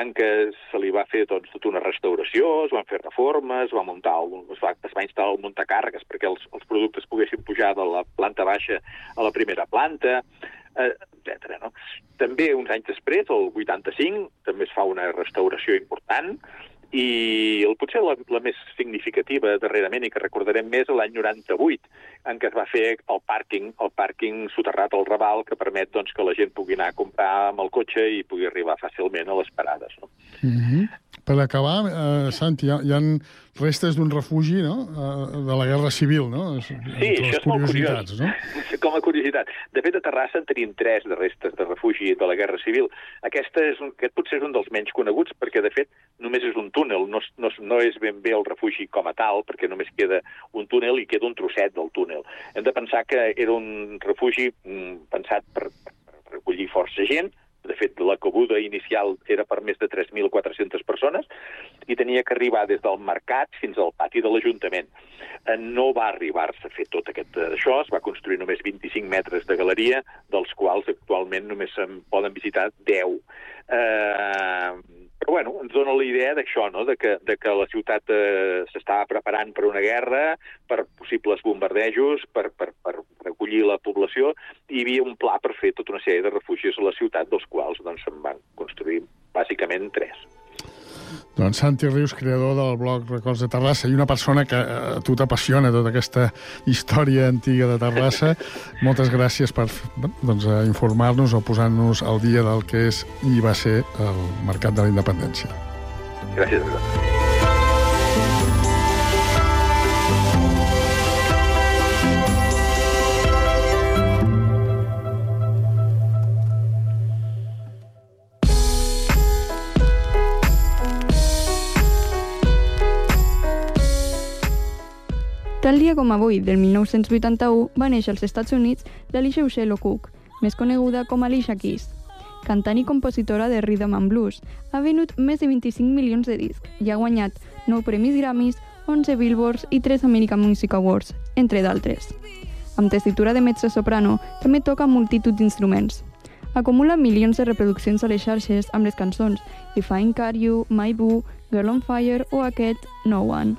en què se li va fer doncs, tota una restauració, es van fer reformes, es va, muntar es va, es va instal·lar el muntacàrregues perquè els, els productes poguessin pujar de la planta baixa a la primera planta, eh, etc. No? També, uns anys després, el 85, també es fa una restauració important, i el, potser la, la més significativa darrerament i que recordarem més l'any 98, en què es va fer el pàrquing, el pàrquing soterrat al Raval, que permet doncs, que la gent pugui anar a comprar amb el cotxe i pugui arribar fàcilment a les parades. No? Mm -hmm. Per acabar, eh, Santi, hi ha, hi ha restes d'un refugi no? eh, de la Guerra Civil, no? Sí, això és molt curiós. no? Com a curiositat. De fet, a Terrassa en tenim tres de restes de refugi de la Guerra Civil. Aquesta és un, aquest potser és un dels menys coneguts, perquè, de fet, només és un túnel. No, no, no és ben bé el refugi com a tal, perquè només queda un túnel i queda un trosset del túnel. Hem de pensar que era un refugi mm, pensat per, per recollir força gent, de fet, la cabuda inicial era per més de 3.400 persones i tenia que arribar des del mercat fins al pati de l'Ajuntament. Eh, No va arribar-se a fer tot aquest eh, això, es va construir només 25 metres de galeria, dels quals actualment només se'n poden visitar 10. Eh, però bueno, ens dona la idea d'això, no? de, que, de que la ciutat eh, s'estava preparant per una guerra, per possibles bombardejos, per, per, per recollir la població, i hi havia un pla per fer tota una sèrie de refugis a la ciutat, dels quals doncs, se'n van construir bàsicament tres. Doncs Santi Rius, creador del blog Records de Terrassa i una persona que eh, a tu t'apassiona tota aquesta història antiga de Terrassa. Moltes gràcies per doncs, eh, informar-nos o posar-nos al dia del que és i va ser el Mercat de la Independència. Gràcies a Tal dia com avui, del 1981, va néixer als Estats Units l'Alicia Ushelo Cook, més coneguda com Alicia Keys. Cantant i compositora de rhythm and blues, ha venut més de 25 milions de discs i ha guanyat 9 premis Grammys, 11 Billboards i 3 American Music Awards, entre d'altres. Amb tessitura de mezzo-soprano, també toca multitud d'instruments. Acumula milions de reproduccions a les xarxes amb les cançons If I Car You, My Boo, Girl on Fire o aquest No One.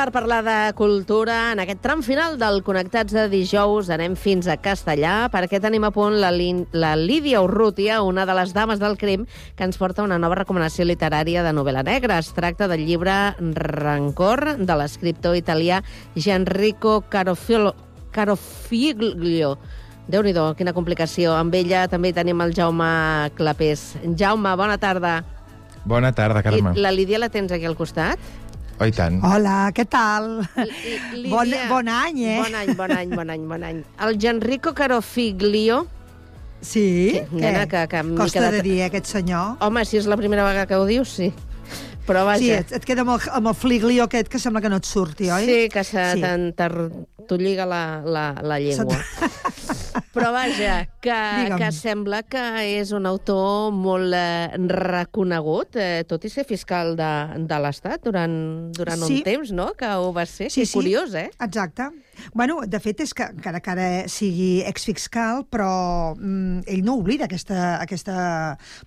Per parlar de cultura, en aquest tram final del Connectats de dijous, anem fins a Castellà, perquè tenim a punt la, Lin la Lídia Urrutia, una de les dames del crim, que ens porta una nova recomanació literària de novel·la negra. Es tracta del llibre Rancor, de l'escriptor italià Gianrico Carofilo, Carofiglio. déu nhi quina complicació. Amb ella també tenim el Jaume Clapés. Jaume, bona tarda. Bona tarda, Carme. I la Lídia la tens aquí al costat? Oh, i tant. Hola, què tal? Lídia, bon, bon any, eh? Bon any, bon any, bon any, bon any. El Gianrico Carofiglio... Sí? Que, nena, que, que Costa quedat... de dir, eh, aquest senyor. Home, si és la primera vegada que ho dius, sí. Però vaja... Sí, et, et queda amb el, amb el fliglio aquest que sembla que no et surti, oi? Sí, que se sí. T'ho lliga la, la, la llengua. Però vaja, que, que sembla que és un autor molt eh, reconegut, eh, tot i ser fiscal de, de l'Estat durant, durant sí. un temps, no?, que ho va ser. Sí, que sí. curiós, eh? Exacte. Bueno, de fet, és que encara que ara sigui exfiscal, però mm, ell no oblida aquesta, aquesta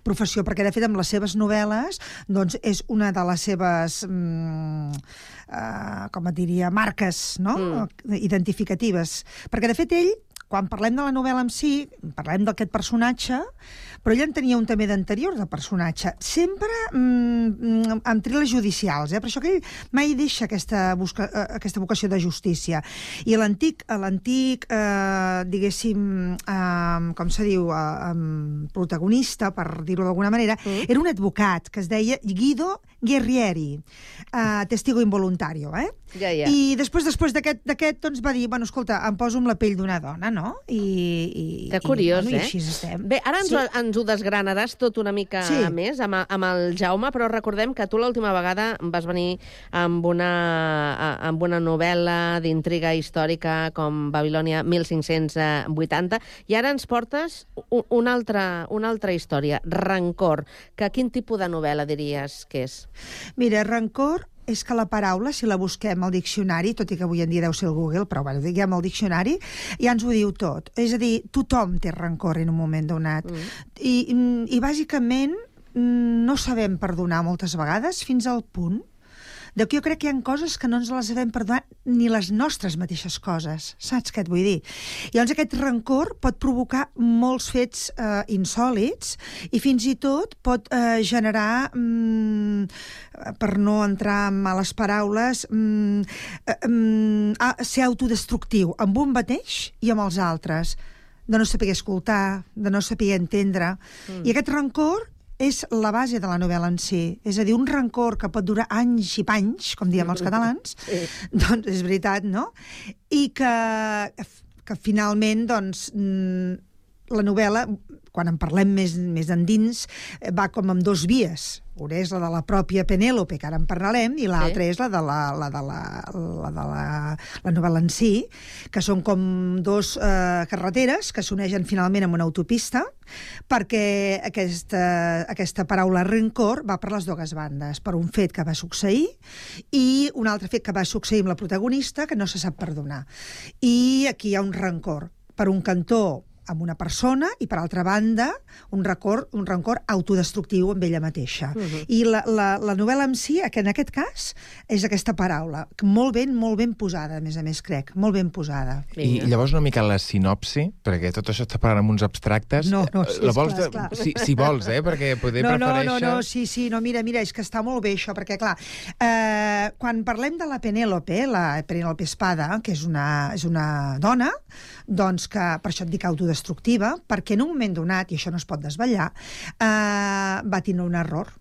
professió, perquè, de fet, amb les seves novel·les, doncs, és una de les seves... Mm, uh, com et diria, marques no? mm. identificatives. Perquè, de fet, ell quan parlem de la novel·la en si, parlem d'aquest personatge, però ell en tenia un també d'anterior de personatge, sempre mm, amb triles judicials, eh? per això que ell mai deixa aquesta, busca, eh, aquesta vocació de justícia. I l'antic, l'antic eh, diguéssim, eh, com se diu, eh, protagonista, per dir-ho d'alguna manera, mm. era un advocat que es deia Guido Guerrieri, uh, testigo involuntario, eh? Ja, ja. I després després d'aquest doncs va dir, bueno, escolta, em poso amb la pell d'una dona, no? I, i, que curiós, i, eh? bueno, i així estem. Bé, ara ens, sí. ens ho desgranaràs tot una mica sí. més amb, amb el Jaume, però recordem que tu l'última vegada vas venir amb una, amb una novel·la d'intriga històrica com Babilònia 1580 i ara ens portes una altra, una altra història, Rancor, que quin tipus de novel·la diries que és? Mira, rancor és que la paraula, si la busquem al diccionari, tot i que avui en dia deu ser el Google, però bueno, diguem el diccionari, ja ens ho diu tot. És a dir, tothom té rancor en un moment donat. Mm. I, I bàsicament no sabem perdonar moltes vegades fins al punt de que jo crec que hi ha coses que no ens les devem perdonar ni les nostres mateixes coses. Saps què et vull dir? Llavors aquest rancor pot provocar molts fets eh, insòlids i fins i tot pot eh, generar, mm, per no entrar en males paraules, mm, eh, mm, ser autodestructiu amb un mateix i amb els altres de no saber escoltar, de no saber entendre. Mm. I aquest rancor és la base de la novel·la en si. És a dir, un rancor que pot durar anys i panys, com diem els catalans, sí. doncs és veritat, no? I que, que finalment, doncs, mm, la novel·la, quan en parlem més, més endins, va com amb dos vies una és la de la pròpia Penèlope, que ara en parlarem, i l'altra sí. és la de, la, la, de, la, la, de la, la novel·la en si, que són com dos eh, carreteres que s'uneixen finalment amb una autopista, perquè aquesta, aquesta paraula rencor va per les dues bandes, per un fet que va succeir i un altre fet que va succeir amb la protagonista que no se sap perdonar. I aquí hi ha un rancor. Per un cantó, amb una persona i, per altra banda, un record, un rancor autodestructiu amb ella mateixa. Uh -huh. I la, la, la novel·la en si, que en aquest cas, és aquesta paraula, molt ben, molt ben posada, a més a més, crec, molt ben posada. I llavors una mica la sinopsi, perquè tot això està parlant amb uns abstractes. No, no, sí, la vols clar, de... si, si vols, eh? Perquè poder no, no, prefereixo... No, no, sí, sí, no, mira, mira, és que està molt bé això, perquè, clar, eh, quan parlem de la Penèlope, la Penèlope Espada, que és una, és una dona, doncs que, per això et dic autodestructiva, destructiva perquè en un moment donat, i això no es pot desvetllar, eh, va tenir un error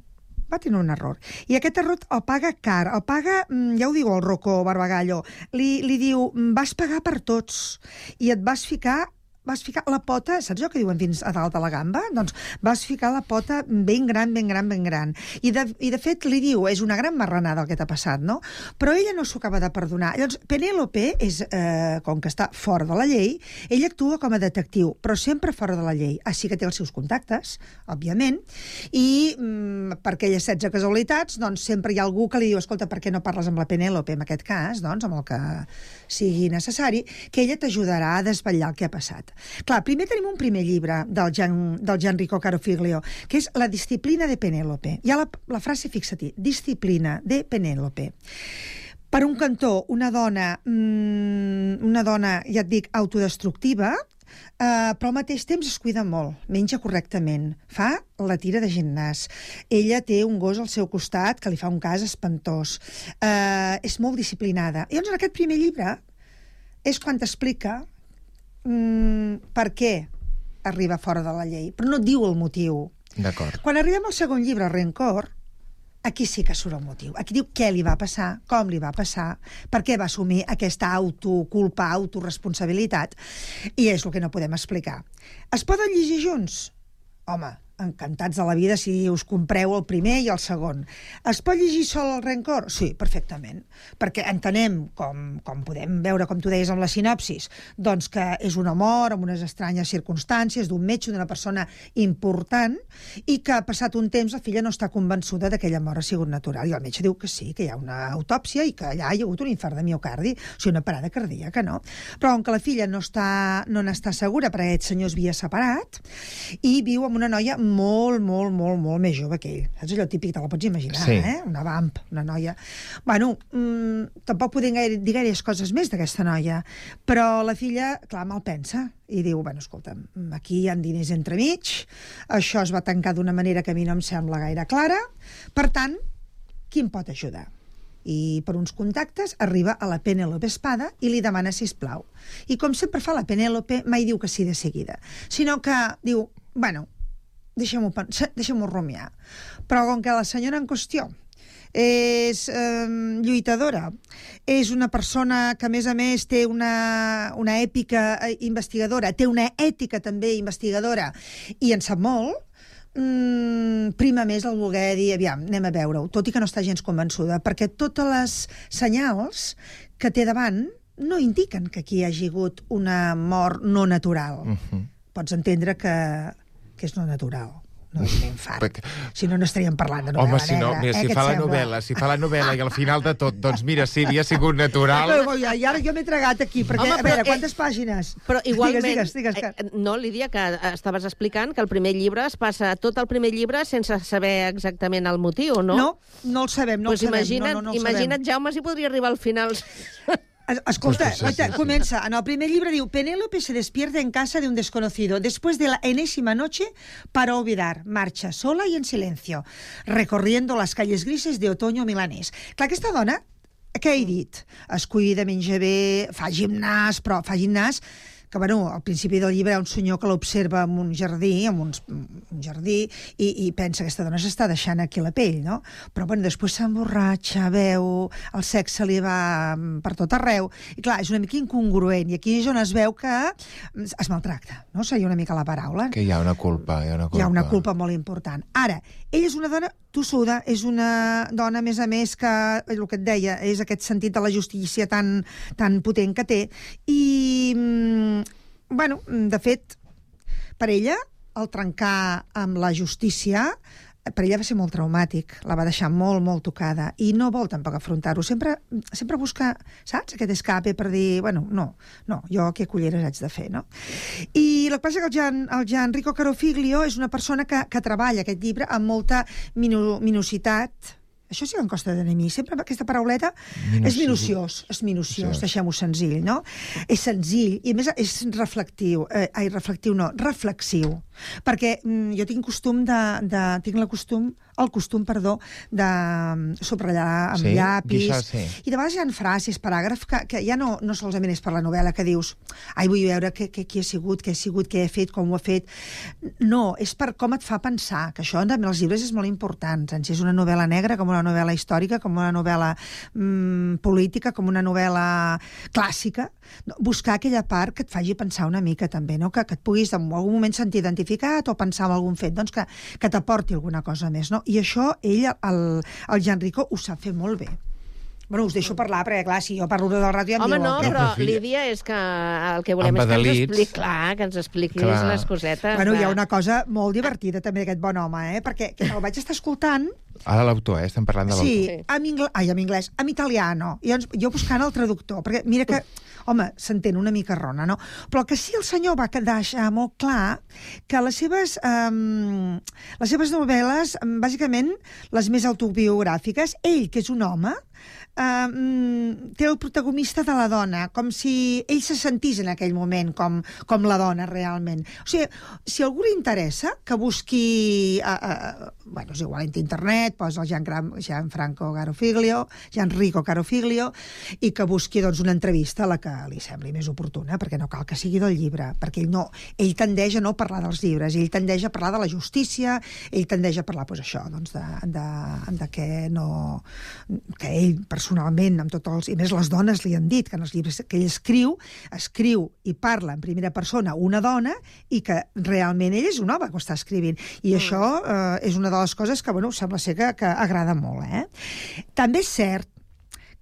va tenir un error. I aquest error el paga car, el paga, mm, ja ho diu el Rocco Barbagallo, li, li diu, vas pagar per tots i et vas ficar vas ficar la pota, saps allò que diuen fins a dalt de la gamba? Doncs vas ficar la pota ben gran, ben gran, ben gran. I de, i de fet li diu, és una gran marranada el que t'ha passat, no? Però ella no s'ho acaba de perdonar. Llavors, Penélope, és, eh, com que està fora de la llei, ella actua com a detectiu, però sempre fora de la llei. Així que té els seus contactes, òbviament, i mm, per aquelles 16 casualitats, doncs sempre hi ha algú que li diu, escolta, per què no parles amb la Penélope, en aquest cas, doncs, amb el que sigui necessari, que ella t'ajudarà a desvetllar el que ha passat. Clar, primer tenim un primer llibre del, Gian, del Gianrico Carofiglio, que és La disciplina de Penélope. Hi ha la, la frase, fixa-t'hi, disciplina de Penélope. Per un cantó, una dona, mm, una dona, ja et dic, autodestructiva, eh, però al mateix temps es cuida molt, menja correctament, fa la tira de gimnàs. Ella té un gos al seu costat que li fa un cas espantós. Eh, és molt disciplinada. I llavors, en aquest primer llibre és quan t'explica mm, per què arriba fora de la llei, però no diu el motiu. D'acord. Quan arribem al segon llibre, Rencor, aquí sí que surt el motiu. Aquí diu què li va passar, com li va passar, per què va assumir aquesta autoculpa, autoresponsabilitat, i és el que no podem explicar. Es poden llegir junts? Home, encantats de la vida si us compreu el primer i el segon. Es pot llegir sol el Rencor? Sí, perfectament. Perquè entenem, com, com podem veure, com tu deies amb la sinopsis, doncs que és una mort amb unes estranyes circumstàncies d'un metge, d'una persona important, i que ha passat un temps la filla no està convençuda que aquella mort ha sigut natural. I el metge diu que sí, que hi ha una autòpsia i que allà hi ha hagut un infart de miocardi, o sigui, una parada cardíaca, no? Però com que la filla no està no n'està segura perquè aquest senyor es havia separat i viu amb una noia molt, molt, molt més jove que ell. Saps allò típic, te la pots imaginar, Sí. eh? Una vamp, una noia... Bueno, mmm, tampoc podem gaire, dir gaires coses més d'aquesta noia, però la filla, clar, mal pensa i diu, bueno, escolta'm, aquí hi ha diners entremig, això es va tancar d'una manera que a mi no em sembla gaire clara, per tant, qui em pot ajudar? i per uns contactes arriba a la Penélope Espada i li demana si plau. I com sempre fa la Penélope, mai diu que sí de seguida, sinó que diu, bueno, deixem-ho deixem rumiar. Però com que la senyora en qüestió és eh, lluitadora, és una persona que, a més a més, té una, una èpica eh, investigadora, té una ètica també investigadora, i en sap molt, mm, prima més el voler dir, aviam, anem a veure-ho, tot i que no està gens convençuda, perquè totes les senyals que té davant no indiquen que aquí hi hagi hagut una mort no natural. Uh -huh. Pots entendre que, que és no natural no és un infart. Si no, no estaríem parlant de novel·la Home, si no, negra. mira, eh, si què fa la novel·la, si fa la novel·la i al final de tot, doncs mira, si havia sigut natural... Però, ja, I ara jo m'he tragat aquí, perquè, Home, a però, veure, eh, quantes pàgines? Però igualment... Digues, digues, digues. eh, No, Lídia, que estaves explicant que el primer llibre es passa tot el primer llibre sense saber exactament el motiu, no? No, no el sabem, no pues el sabem. Imagina't, no, no, no el imagina't, Jaume, si podria arribar al final... Es- Escolta, Pues, pues, sí, sí. comença. En el primer llibre diu Penélope se despierta en casa de un desconocido después de la enésima noche para olvidar. Marcha sola y en silencio, recorriendo las calles grises de otoño milanés. Clar, aquesta dona, què he dit? Es cuida, menja bé, fa gimnàs, però fa gimnàs que, bueno, al principi del llibre hi ha un senyor que l'observa en un jardí, en uns, un jardí, i, i pensa que aquesta dona s'està deixant aquí la pell, no? Però, bueno, després s'emborratxa, veu, el sexe li va mm, per tot arreu, i clar, és una mica incongruent, i aquí és on es veu que mm, es maltracta, no? Seria una mica la paraula. Que hi ha una culpa, hi ha una culpa. Hi ha una culpa molt important. Ara, ella és una dona tossuda, és una dona, a més a més, que, el que et deia, és aquest sentit de la justícia tan, tan potent que té. I, mm, bueno, de fet, per ella, el trencar amb la justícia per ella va ser molt traumàtic, la va deixar molt, molt tocada, i no vol tampoc afrontar-ho. Sempre, sempre busca, saps, aquest escape per dir, bueno, no, no, jo què culleres haig de fer, no? I el que passa que el Gian, el Gianrico Carofiglio és una persona que, que treballa aquest llibre amb molta minu, minucitat, això sí que em costa de mi. Sempre aquesta parauleta Minuci- és minuciós, és minuciós, deixem-ho senzill, no? És senzill i a més és reflectiu, eh, ai, reflectiu no, reflexiu, perquè mm, jo tinc costum de, de tinc la costum, el costum, perdó, de mm, subratllar amb Sí? llapis, això sí. i de vegades hi ha frases, paràgrafs, que, que ja no, no solament és per la novel·la, que dius, ai, vull veure què, què, qui ha sigut, què ha sigut, què he fet, com ho ha fet. No, és per com et fa pensar, que això també els llibres és molt important, tant si és una novel·la negra, com una novel·la històrica, com una novel·la mm, política, com una novel·la clàssica. Buscar aquella part que et faci pensar una mica també, no? que, que et puguis en algun moment sentir identificat o pensar en algun fet, doncs que, que t'aporti alguna cosa més. No? I això ell, el, el Gianrico, ho sap fer molt bé. Bueno, us deixo parlar, perquè, clar, si jo parlo del ja em Home, diu... no, "Què?" però, Lídia, és que el que volem és que ens expliqui, clar, que ens expliquis Clar. les cosetes. Bueno, de- hi ha una cosa molt divertida també d'aquest bon home, eh? perquè que el vaig estar escoltant Ara l'autor, eh? Estem parlant de l'autor. Sí, en anglès, ai, en anglès, en italiano. I llavors, jo buscant el traductor, perquè mira que, home, s'entén una mica rona, no? Però que sí el senyor va deixar molt clar que les seves, um, les seves novel·les, bàsicament, les més autobiogràfiques, ell, que és un home, um, té el protagonista de la dona, com si ell se sentís en aquell moment com, com la dona realment. O sigui, si algú li interessa, que busqui... Uh, uh, bueno, és igual, entra a internet, posa el Gian Gianfranco Carofiglio, Gianrico Carofiglio, i que busqui doncs, una entrevista a la que li sembli més oportuna, perquè no cal que sigui del llibre, perquè ell, no, ell tendeix a no parlar dels llibres, ell tendeix a parlar de la justícia, ell tendeix a parlar, doncs, això, doncs, de, de, de que no... que ell, personalment, amb tots els... I més les dones li han dit que en els llibres que ell escriu, escriu i parla en primera persona una dona i que realment ell és un home que ho està escrivint. I mm. això eh, és una de les coses que, bueno, sembla ser que, que agrada molt, eh? També és cert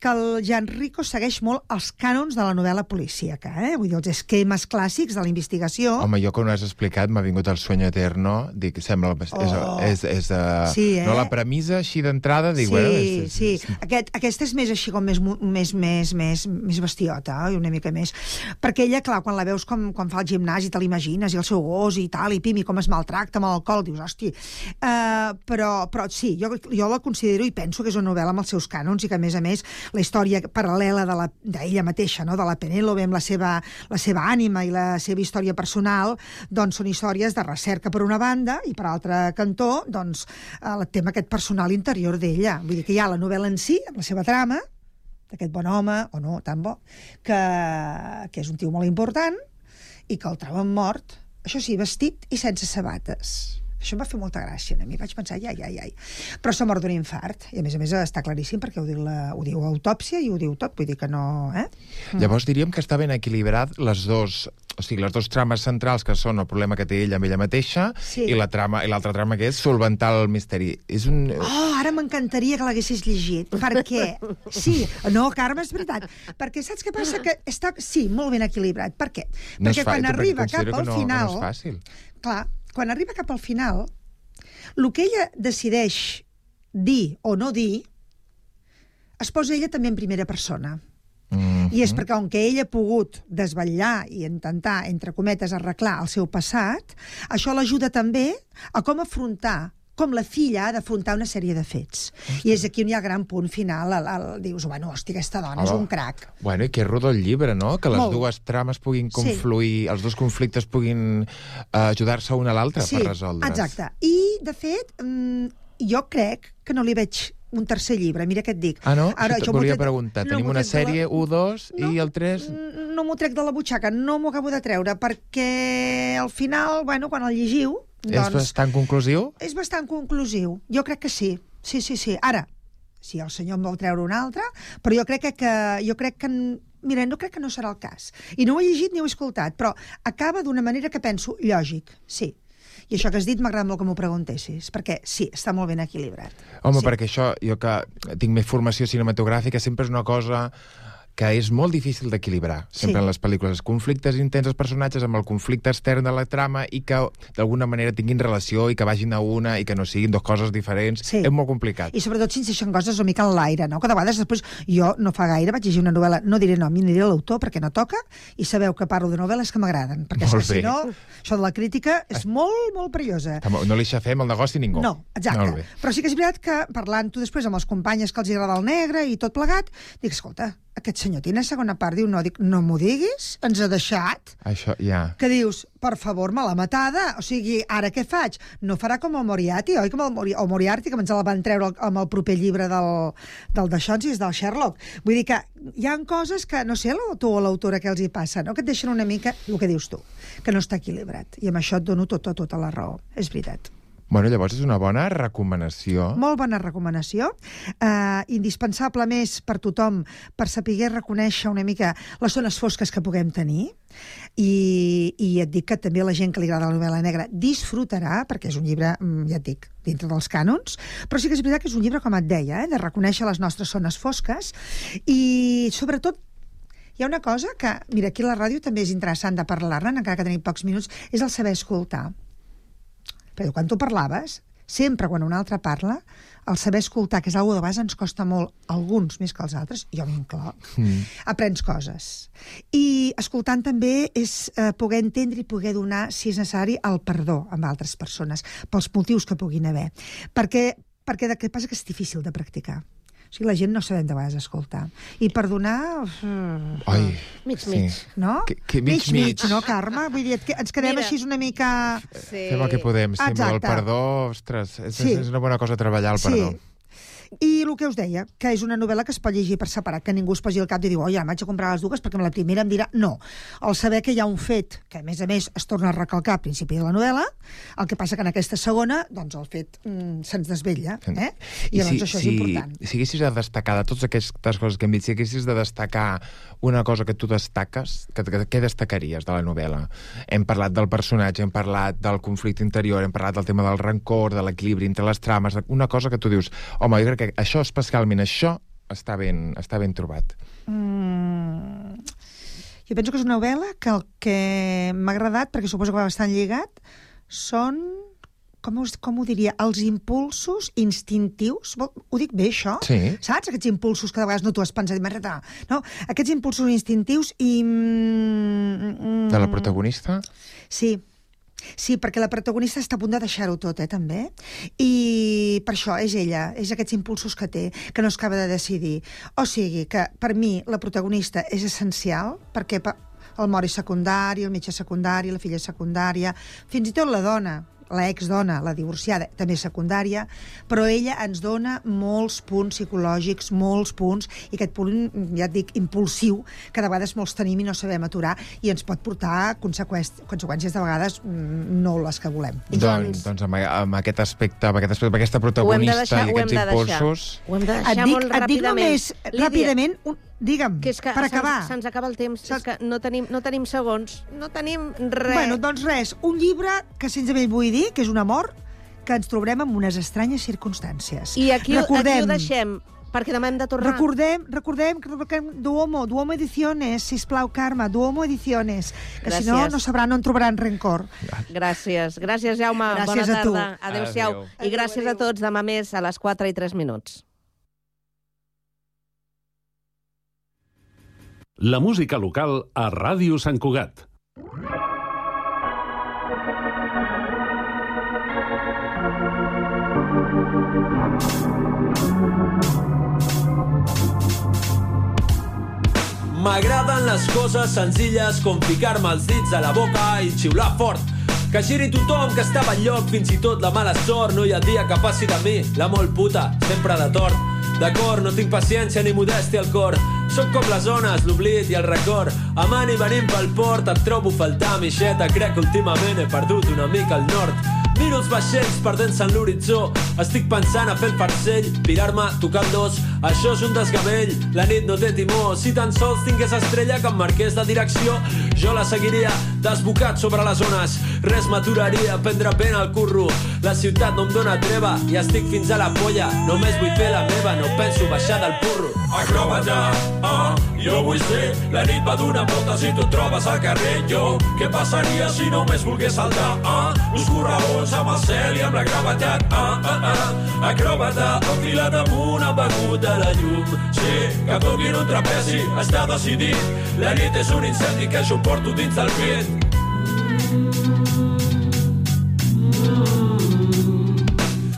que el Jan Rico segueix molt els cànons de la novel·la policíaca, eh? vull dir, els esquemes clàssics de la investigació. Home, jo quan ho has explicat m'ha vingut el sueño eterno, dic, sembla... Oh. És, és, és, uh, sí, eh? No, la premissa així d'entrada, dic, sí, bueno... És, és, sí, sí. Aquest, aquest és més així com més, més, més, més, més bestiota, i una mica més. Perquè ella, clar, quan la veus com, quan fa el gimnàs i te l'imagines, i el seu gos i tal, i pim, i com es maltracta amb l'alcohol, dius, hosti... Uh, però, però sí, jo, jo la considero i penso que és una novel·la amb els seus cànons i que, a més a més, la història paral·lela d'ella mateixa, no? de la Penélope amb la seva, la seva ànima i la seva història personal, doncs són històries de recerca per una banda i per altre cantó, doncs, el tema aquest personal interior d'ella. Vull dir que hi ha la novel·la en si, amb la seva trama, d'aquest bon home, o no, tan bo, que, que és un tio molt important i que el troben mort, això sí, vestit i sense sabates. Això em va fer molta gràcia a mi. Vaig pensar, ai, ai, ai. Però s'ha mort d'un infart. I a més a més està claríssim perquè ho diu, la, ho diu autòpsia i ho diu tot. Vull dir que no... Eh? Mm. Llavors diríem que està ben equilibrat les dos o sigui, les dues trames centrals que són el problema que té ella amb ella mateixa Sí. i la trama i l'altra trama que és solventar el misteri. És un... Oh, ara m'encantaria que l'haguessis llegit. perquè, sí, no, Carme, és veritat. Perquè saps què passa? Que està, sí, molt ben equilibrat. Per què? No perquè fa- quan arriba cap al final... No és fàcil. Clar, quan arriba cap al final, el que ella decideix dir o no dir, es posa ella també en primera persona. Mm I és perquè, on que ell ha pogut desvetllar i intentar, entre cometes, arreglar el seu passat, això l'ajuda també a com afrontar com la filla ha d'afrontar una sèrie de fets. I és aquí on hi ha el gran punt final. El, el, dius, bueno, hòstia, aquesta dona és Hola. un crac. Bueno, i que rodó el llibre, no? Que les Molt. dues trames puguin Sí. confluir, els dos conflictes puguin uh, ajudar-se una a l'altra per resoldre's. exacte. I, de fet, mm, jo crec que no li veig un tercer llibre, mira què et dic. Ah, no? Ara, Això jo volia trec- preguntar. no Tenim una de la- sèrie 1, 2 i el 3... no m'ho trec de la butxaca, no m'ho acabo de treure, perquè al final, bueno, quan el llegiu, És doncs... bastant conclusiu? És bastant conclusiu. Jo crec que sí. Sí, sí, sí. Ara, si el senyor en vol treure un altre, però jo crec que, que jo crec que mira, no crec que no serà el cas. I no ho he llegit ni ho he escoltat, però acaba d'una manera que penso lògic, sí. I això que has dit m'agrada molt que m'ho preguntessis, perquè sí, està molt ben equilibrat. Home, sí. perquè això, jo que tinc més formació cinematogràfica, sempre és una cosa que és molt difícil d'equilibrar, sempre Sí. en les pel·lícules. Els conflictes intents dels personatges amb el conflicte extern de la trama i que d'alguna manera tinguin relació i que vagin a una i que no siguin dues coses diferents. Sí. És molt complicat. I sobretot si deixen coses una mica en l'aire, no? Que de vegades després, jo no fa gaire vaig llegir una novel·la, no diré nom, ni diré l'autor perquè no toca, i sabeu que parlo de novel·les que m'agraden, perquè Molt si bé. no, això de la crítica és molt, molt perillosa. No li xafem el negoci a ningú. No, exacte. Però sí que és veritat que parlant tu després amb els companyes que els agrada el negre i tot plegat, dic, escolta, aquest senyor tiene segona part, diu, no, dic, no m'ho diguis, ens ha deixat, Això, ja. que dius, per favor, me l'ha matada, o sigui, ara què faig? No farà com el Moriarty, oi? Com el Mori o Moriarty, que ens la van treure amb el proper llibre del, del Deixonsis, del Sherlock. Vull dir que hi han coses que, no sé, l'autor o l'autora que els hi passa, no? que et deixen una mica, el que dius tu, que no està equilibrat. I amb això et dono tota, tota la raó. És veritat. Bueno, llavors és una bona recomanació. Molt bona recomanació, eh, indispensable més per tothom per saber reconèixer una mica les zones fosques que puguem tenir i, i et dic que també la gent que li agrada la novel·la negra disfrutarà, perquè és un llibre, mm, ja et dic, dintre dels cànons, però sí que és veritat que és un llibre, com et deia, eh, de reconèixer les nostres zones fosques i sobretot hi ha una cosa que, mira, aquí a la ràdio també és interessant de parlar-ne, encara que tenim pocs minuts, és el saber escoltar. Però quan tu parlaves, sempre quan un altre parla, el saber escoltar, que és una de vegades ens costa molt, alguns més que els altres, jo m'incloc, Mm. aprens coses. I escoltant també és eh, poder entendre i poder donar, si és necessari, el perdó amb altres persones, pels motius que puguin haver. Perquè, perquè el que passa que és difícil de practicar. O sigui, la gent no sabem de vegades escoltar. I perdonar... mm, Ai, Mig, sí. mig. No? Que, que mig, mig, mig. no, Carme? Vull dir, que ens quedem Mira. així una mica... Sí. Fem el que podem, sí, però el Exacte. perdó, ostres, és, Sí. és una bona cosa treballar el perdó. Sí. I el que us deia, que és una novel·la que es pot llegir per separat, que ningú es posi al cap i diu, oi, ara m'haig de comprar les dues perquè amb la primera em dirà... No. El saber que hi ha un fet, que a més a més es torna a recalcar al principi de la novel·la, el que passa que en aquesta segona, doncs el fet mm, se'ns desvetlla, eh? I, llavors això és important. Si haguessis de destacar, de totes aquestes coses que hem dit, si haguessis de destacar una cosa que tu destaques, que, que, què destacaries de la novel·la? Hem parlat del personatge, hem parlat del conflicte interior, hem parlat del tema del rancor, de l'equilibri entre les trames, una cosa que tu dius, home, jo crec que això, especialment això, està ben, està ben trobat. Mm, jo penso que és una novel·la que el que m'ha agradat, perquè suposo que va bastant lligat, són com, us, com ho diria, els impulsos instintius, ho dic bé això? Sí. Saps? Aquests impulsos que de vegades no t'ho has pensat, merda, no? Aquests impulsos instintius i... Mm, De la mm, protagonista? Sí, Sí, perquè la protagonista està a punt de deixar-ho tot, eh, també. I per això és ella, és aquests impulsos que té, que no es acaba de decidir. O sigui, que per mi la protagonista és essencial, perquè el mori secundari, el metge secundari, la filla secundària, fins i tot la dona, la exdona, la divorciada, també secundària, però ella ens dona molts punts psicològics, molts punts, i aquest punt, ja et dic, impulsiu, que de vegades molts tenim i no sabem aturar, i ens pot portar conseqüències, conseqüències de vegades mm, no les que volem. Doncs, doncs amb, amb aquest aspecte, amb, aquest aspecte, amb aquesta Ho hem de protagonista deixar, i ho hem aquests de deixar. impulsos... Ho hem de Et deixar dic, molt et dic ràpidament. només, Lídia, ràpidament, un, digue'm, que és que per acabar. Se'ns acaba el temps, és que no tenim, no tenim segons, no tenim res. Bueno, doncs res, un llibre que sense ell vull dir, que és un amor, que ens trobarem en unes estranyes circumstàncies. I aquí, recordem, aquí ho deixem, perquè demà hem de tornar. Recordem, recordem que recordem Duomo, Duomo Ediciones, sisplau, Carme, Duomo Ediciones, que si no, Gràcies. no sabran, no en trobaran rencor. Gràcies. Gràcies, Jaume. Gràcies Bona a tu. tarda. Adéu-siau. Adéu. I gràcies a tots. Demà més a les 4 i 3 minuts. La música local a Ràdio Sant Cugat. M'agraden les coses senzilles com ficar-me els dits a la boca i xiular fort. Que giri tothom que estava al lloc, fins i tot la mala sort. No hi ha dia que passi de mi, la molt puta, sempre de tort. D'acord, no tinc paciència ni modèstia al cor. Sóc com les ones, l'oblit i el record. Amant i venint pel port, et trobo faltar, mixeta. Crec que últimament he perdut una mica el nord. Miro els vaixells perdent-se en l'horitzó. Estic pensant a fer el farcell, pirar-me, tocar el dos. Això és un desgavell, la nit no té timó. Si tan sols tingués estrella que em marqués de direcció, jo la seguiria desbocat sobre les ones. Res m'aturaria, prendre ben el curro. La ciutat no em dóna treva i estic fins a la polla. Només vull fer la meva, no penso baixar del burro. Acròbata, ah, jo vull ser La nit va donant voltes i tu et trobes al carrer Jo, què passaria si només volgués saltar, ah Uns corraons amb el cel i amb la gravetat, ah, ah, ah Acròbata, enfilat amb begut de la llum Sí, que em un trapezi, està decidit La nit és un incendi que jo porto dins del pit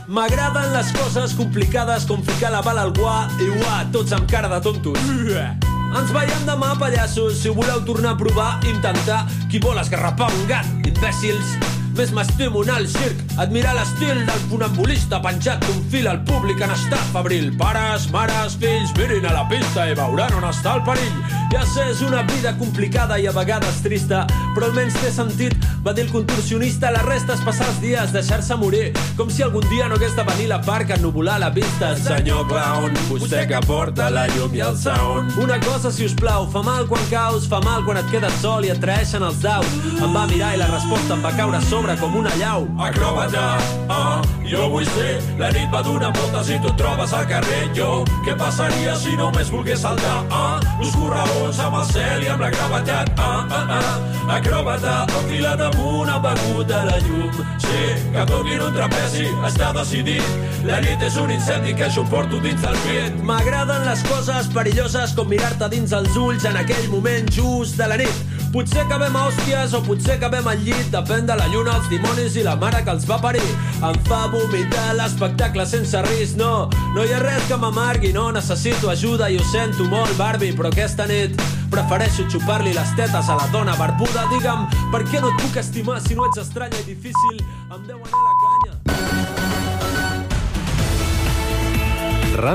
M'agraden les coses complicades com ficar la bala al guà i uà, tots amb cara de tontos. Ens veiem demà, pallassos, si voleu tornar a provar, intentar. Qui vol esgarrapar un gat, imbècils? Més m'estimo anar al circ, admirar l'estil del funambulista penjat d'un fil al públic en estat febril. Pares, mares, fills, mirin a la pista i veuran on està el perill. Ja sé, és una vida complicada i a vegades trista, però almenys té sentit, va dir el contorsionista. La resta és passar els dies, deixar-se morir, com si algun dia no hagués de venir la part que ennubular la vista. Senyor clown, vostè que porta la llum i el sound Una cosa, si us plau, fa mal quan caus, fa mal quan et quedes sol i et traeixen els daus. Em va mirar i la resposta em va caure a sobre com una llau. Acròbata acròbata. Ah, jo vull ser la nit va donar voltes i tu et trobes al carrer. Jo, què passaria si només volgués saltar? Ah, uns correbons amb el cel i amb la gravetat. Ah, ah, ah, acròbata, enfilat amunt, ha begut de la llum. Sí, que toquin un trapezi, està decidit. La nit és un incendi que jo porto dins del pit. M'agraden les coses perilloses com mirar-te dins els ulls en aquell moment just de la nit. Potser acabem a hòsties o potser acabem al llit, depèn de la lluna, els dimonis i la mare que els va parir. Em fa vomitar l'espectacle sense risc, no, no hi ha res que m'amargui, no necessito ajuda i ho sento molt, Barbie, però aquesta nit prefereixo xupar-li les tetes a la dona barbuda. Digue'm, per què no et puc estimar si no ets estranya i difícil? Em deu anar la canya. Ràdio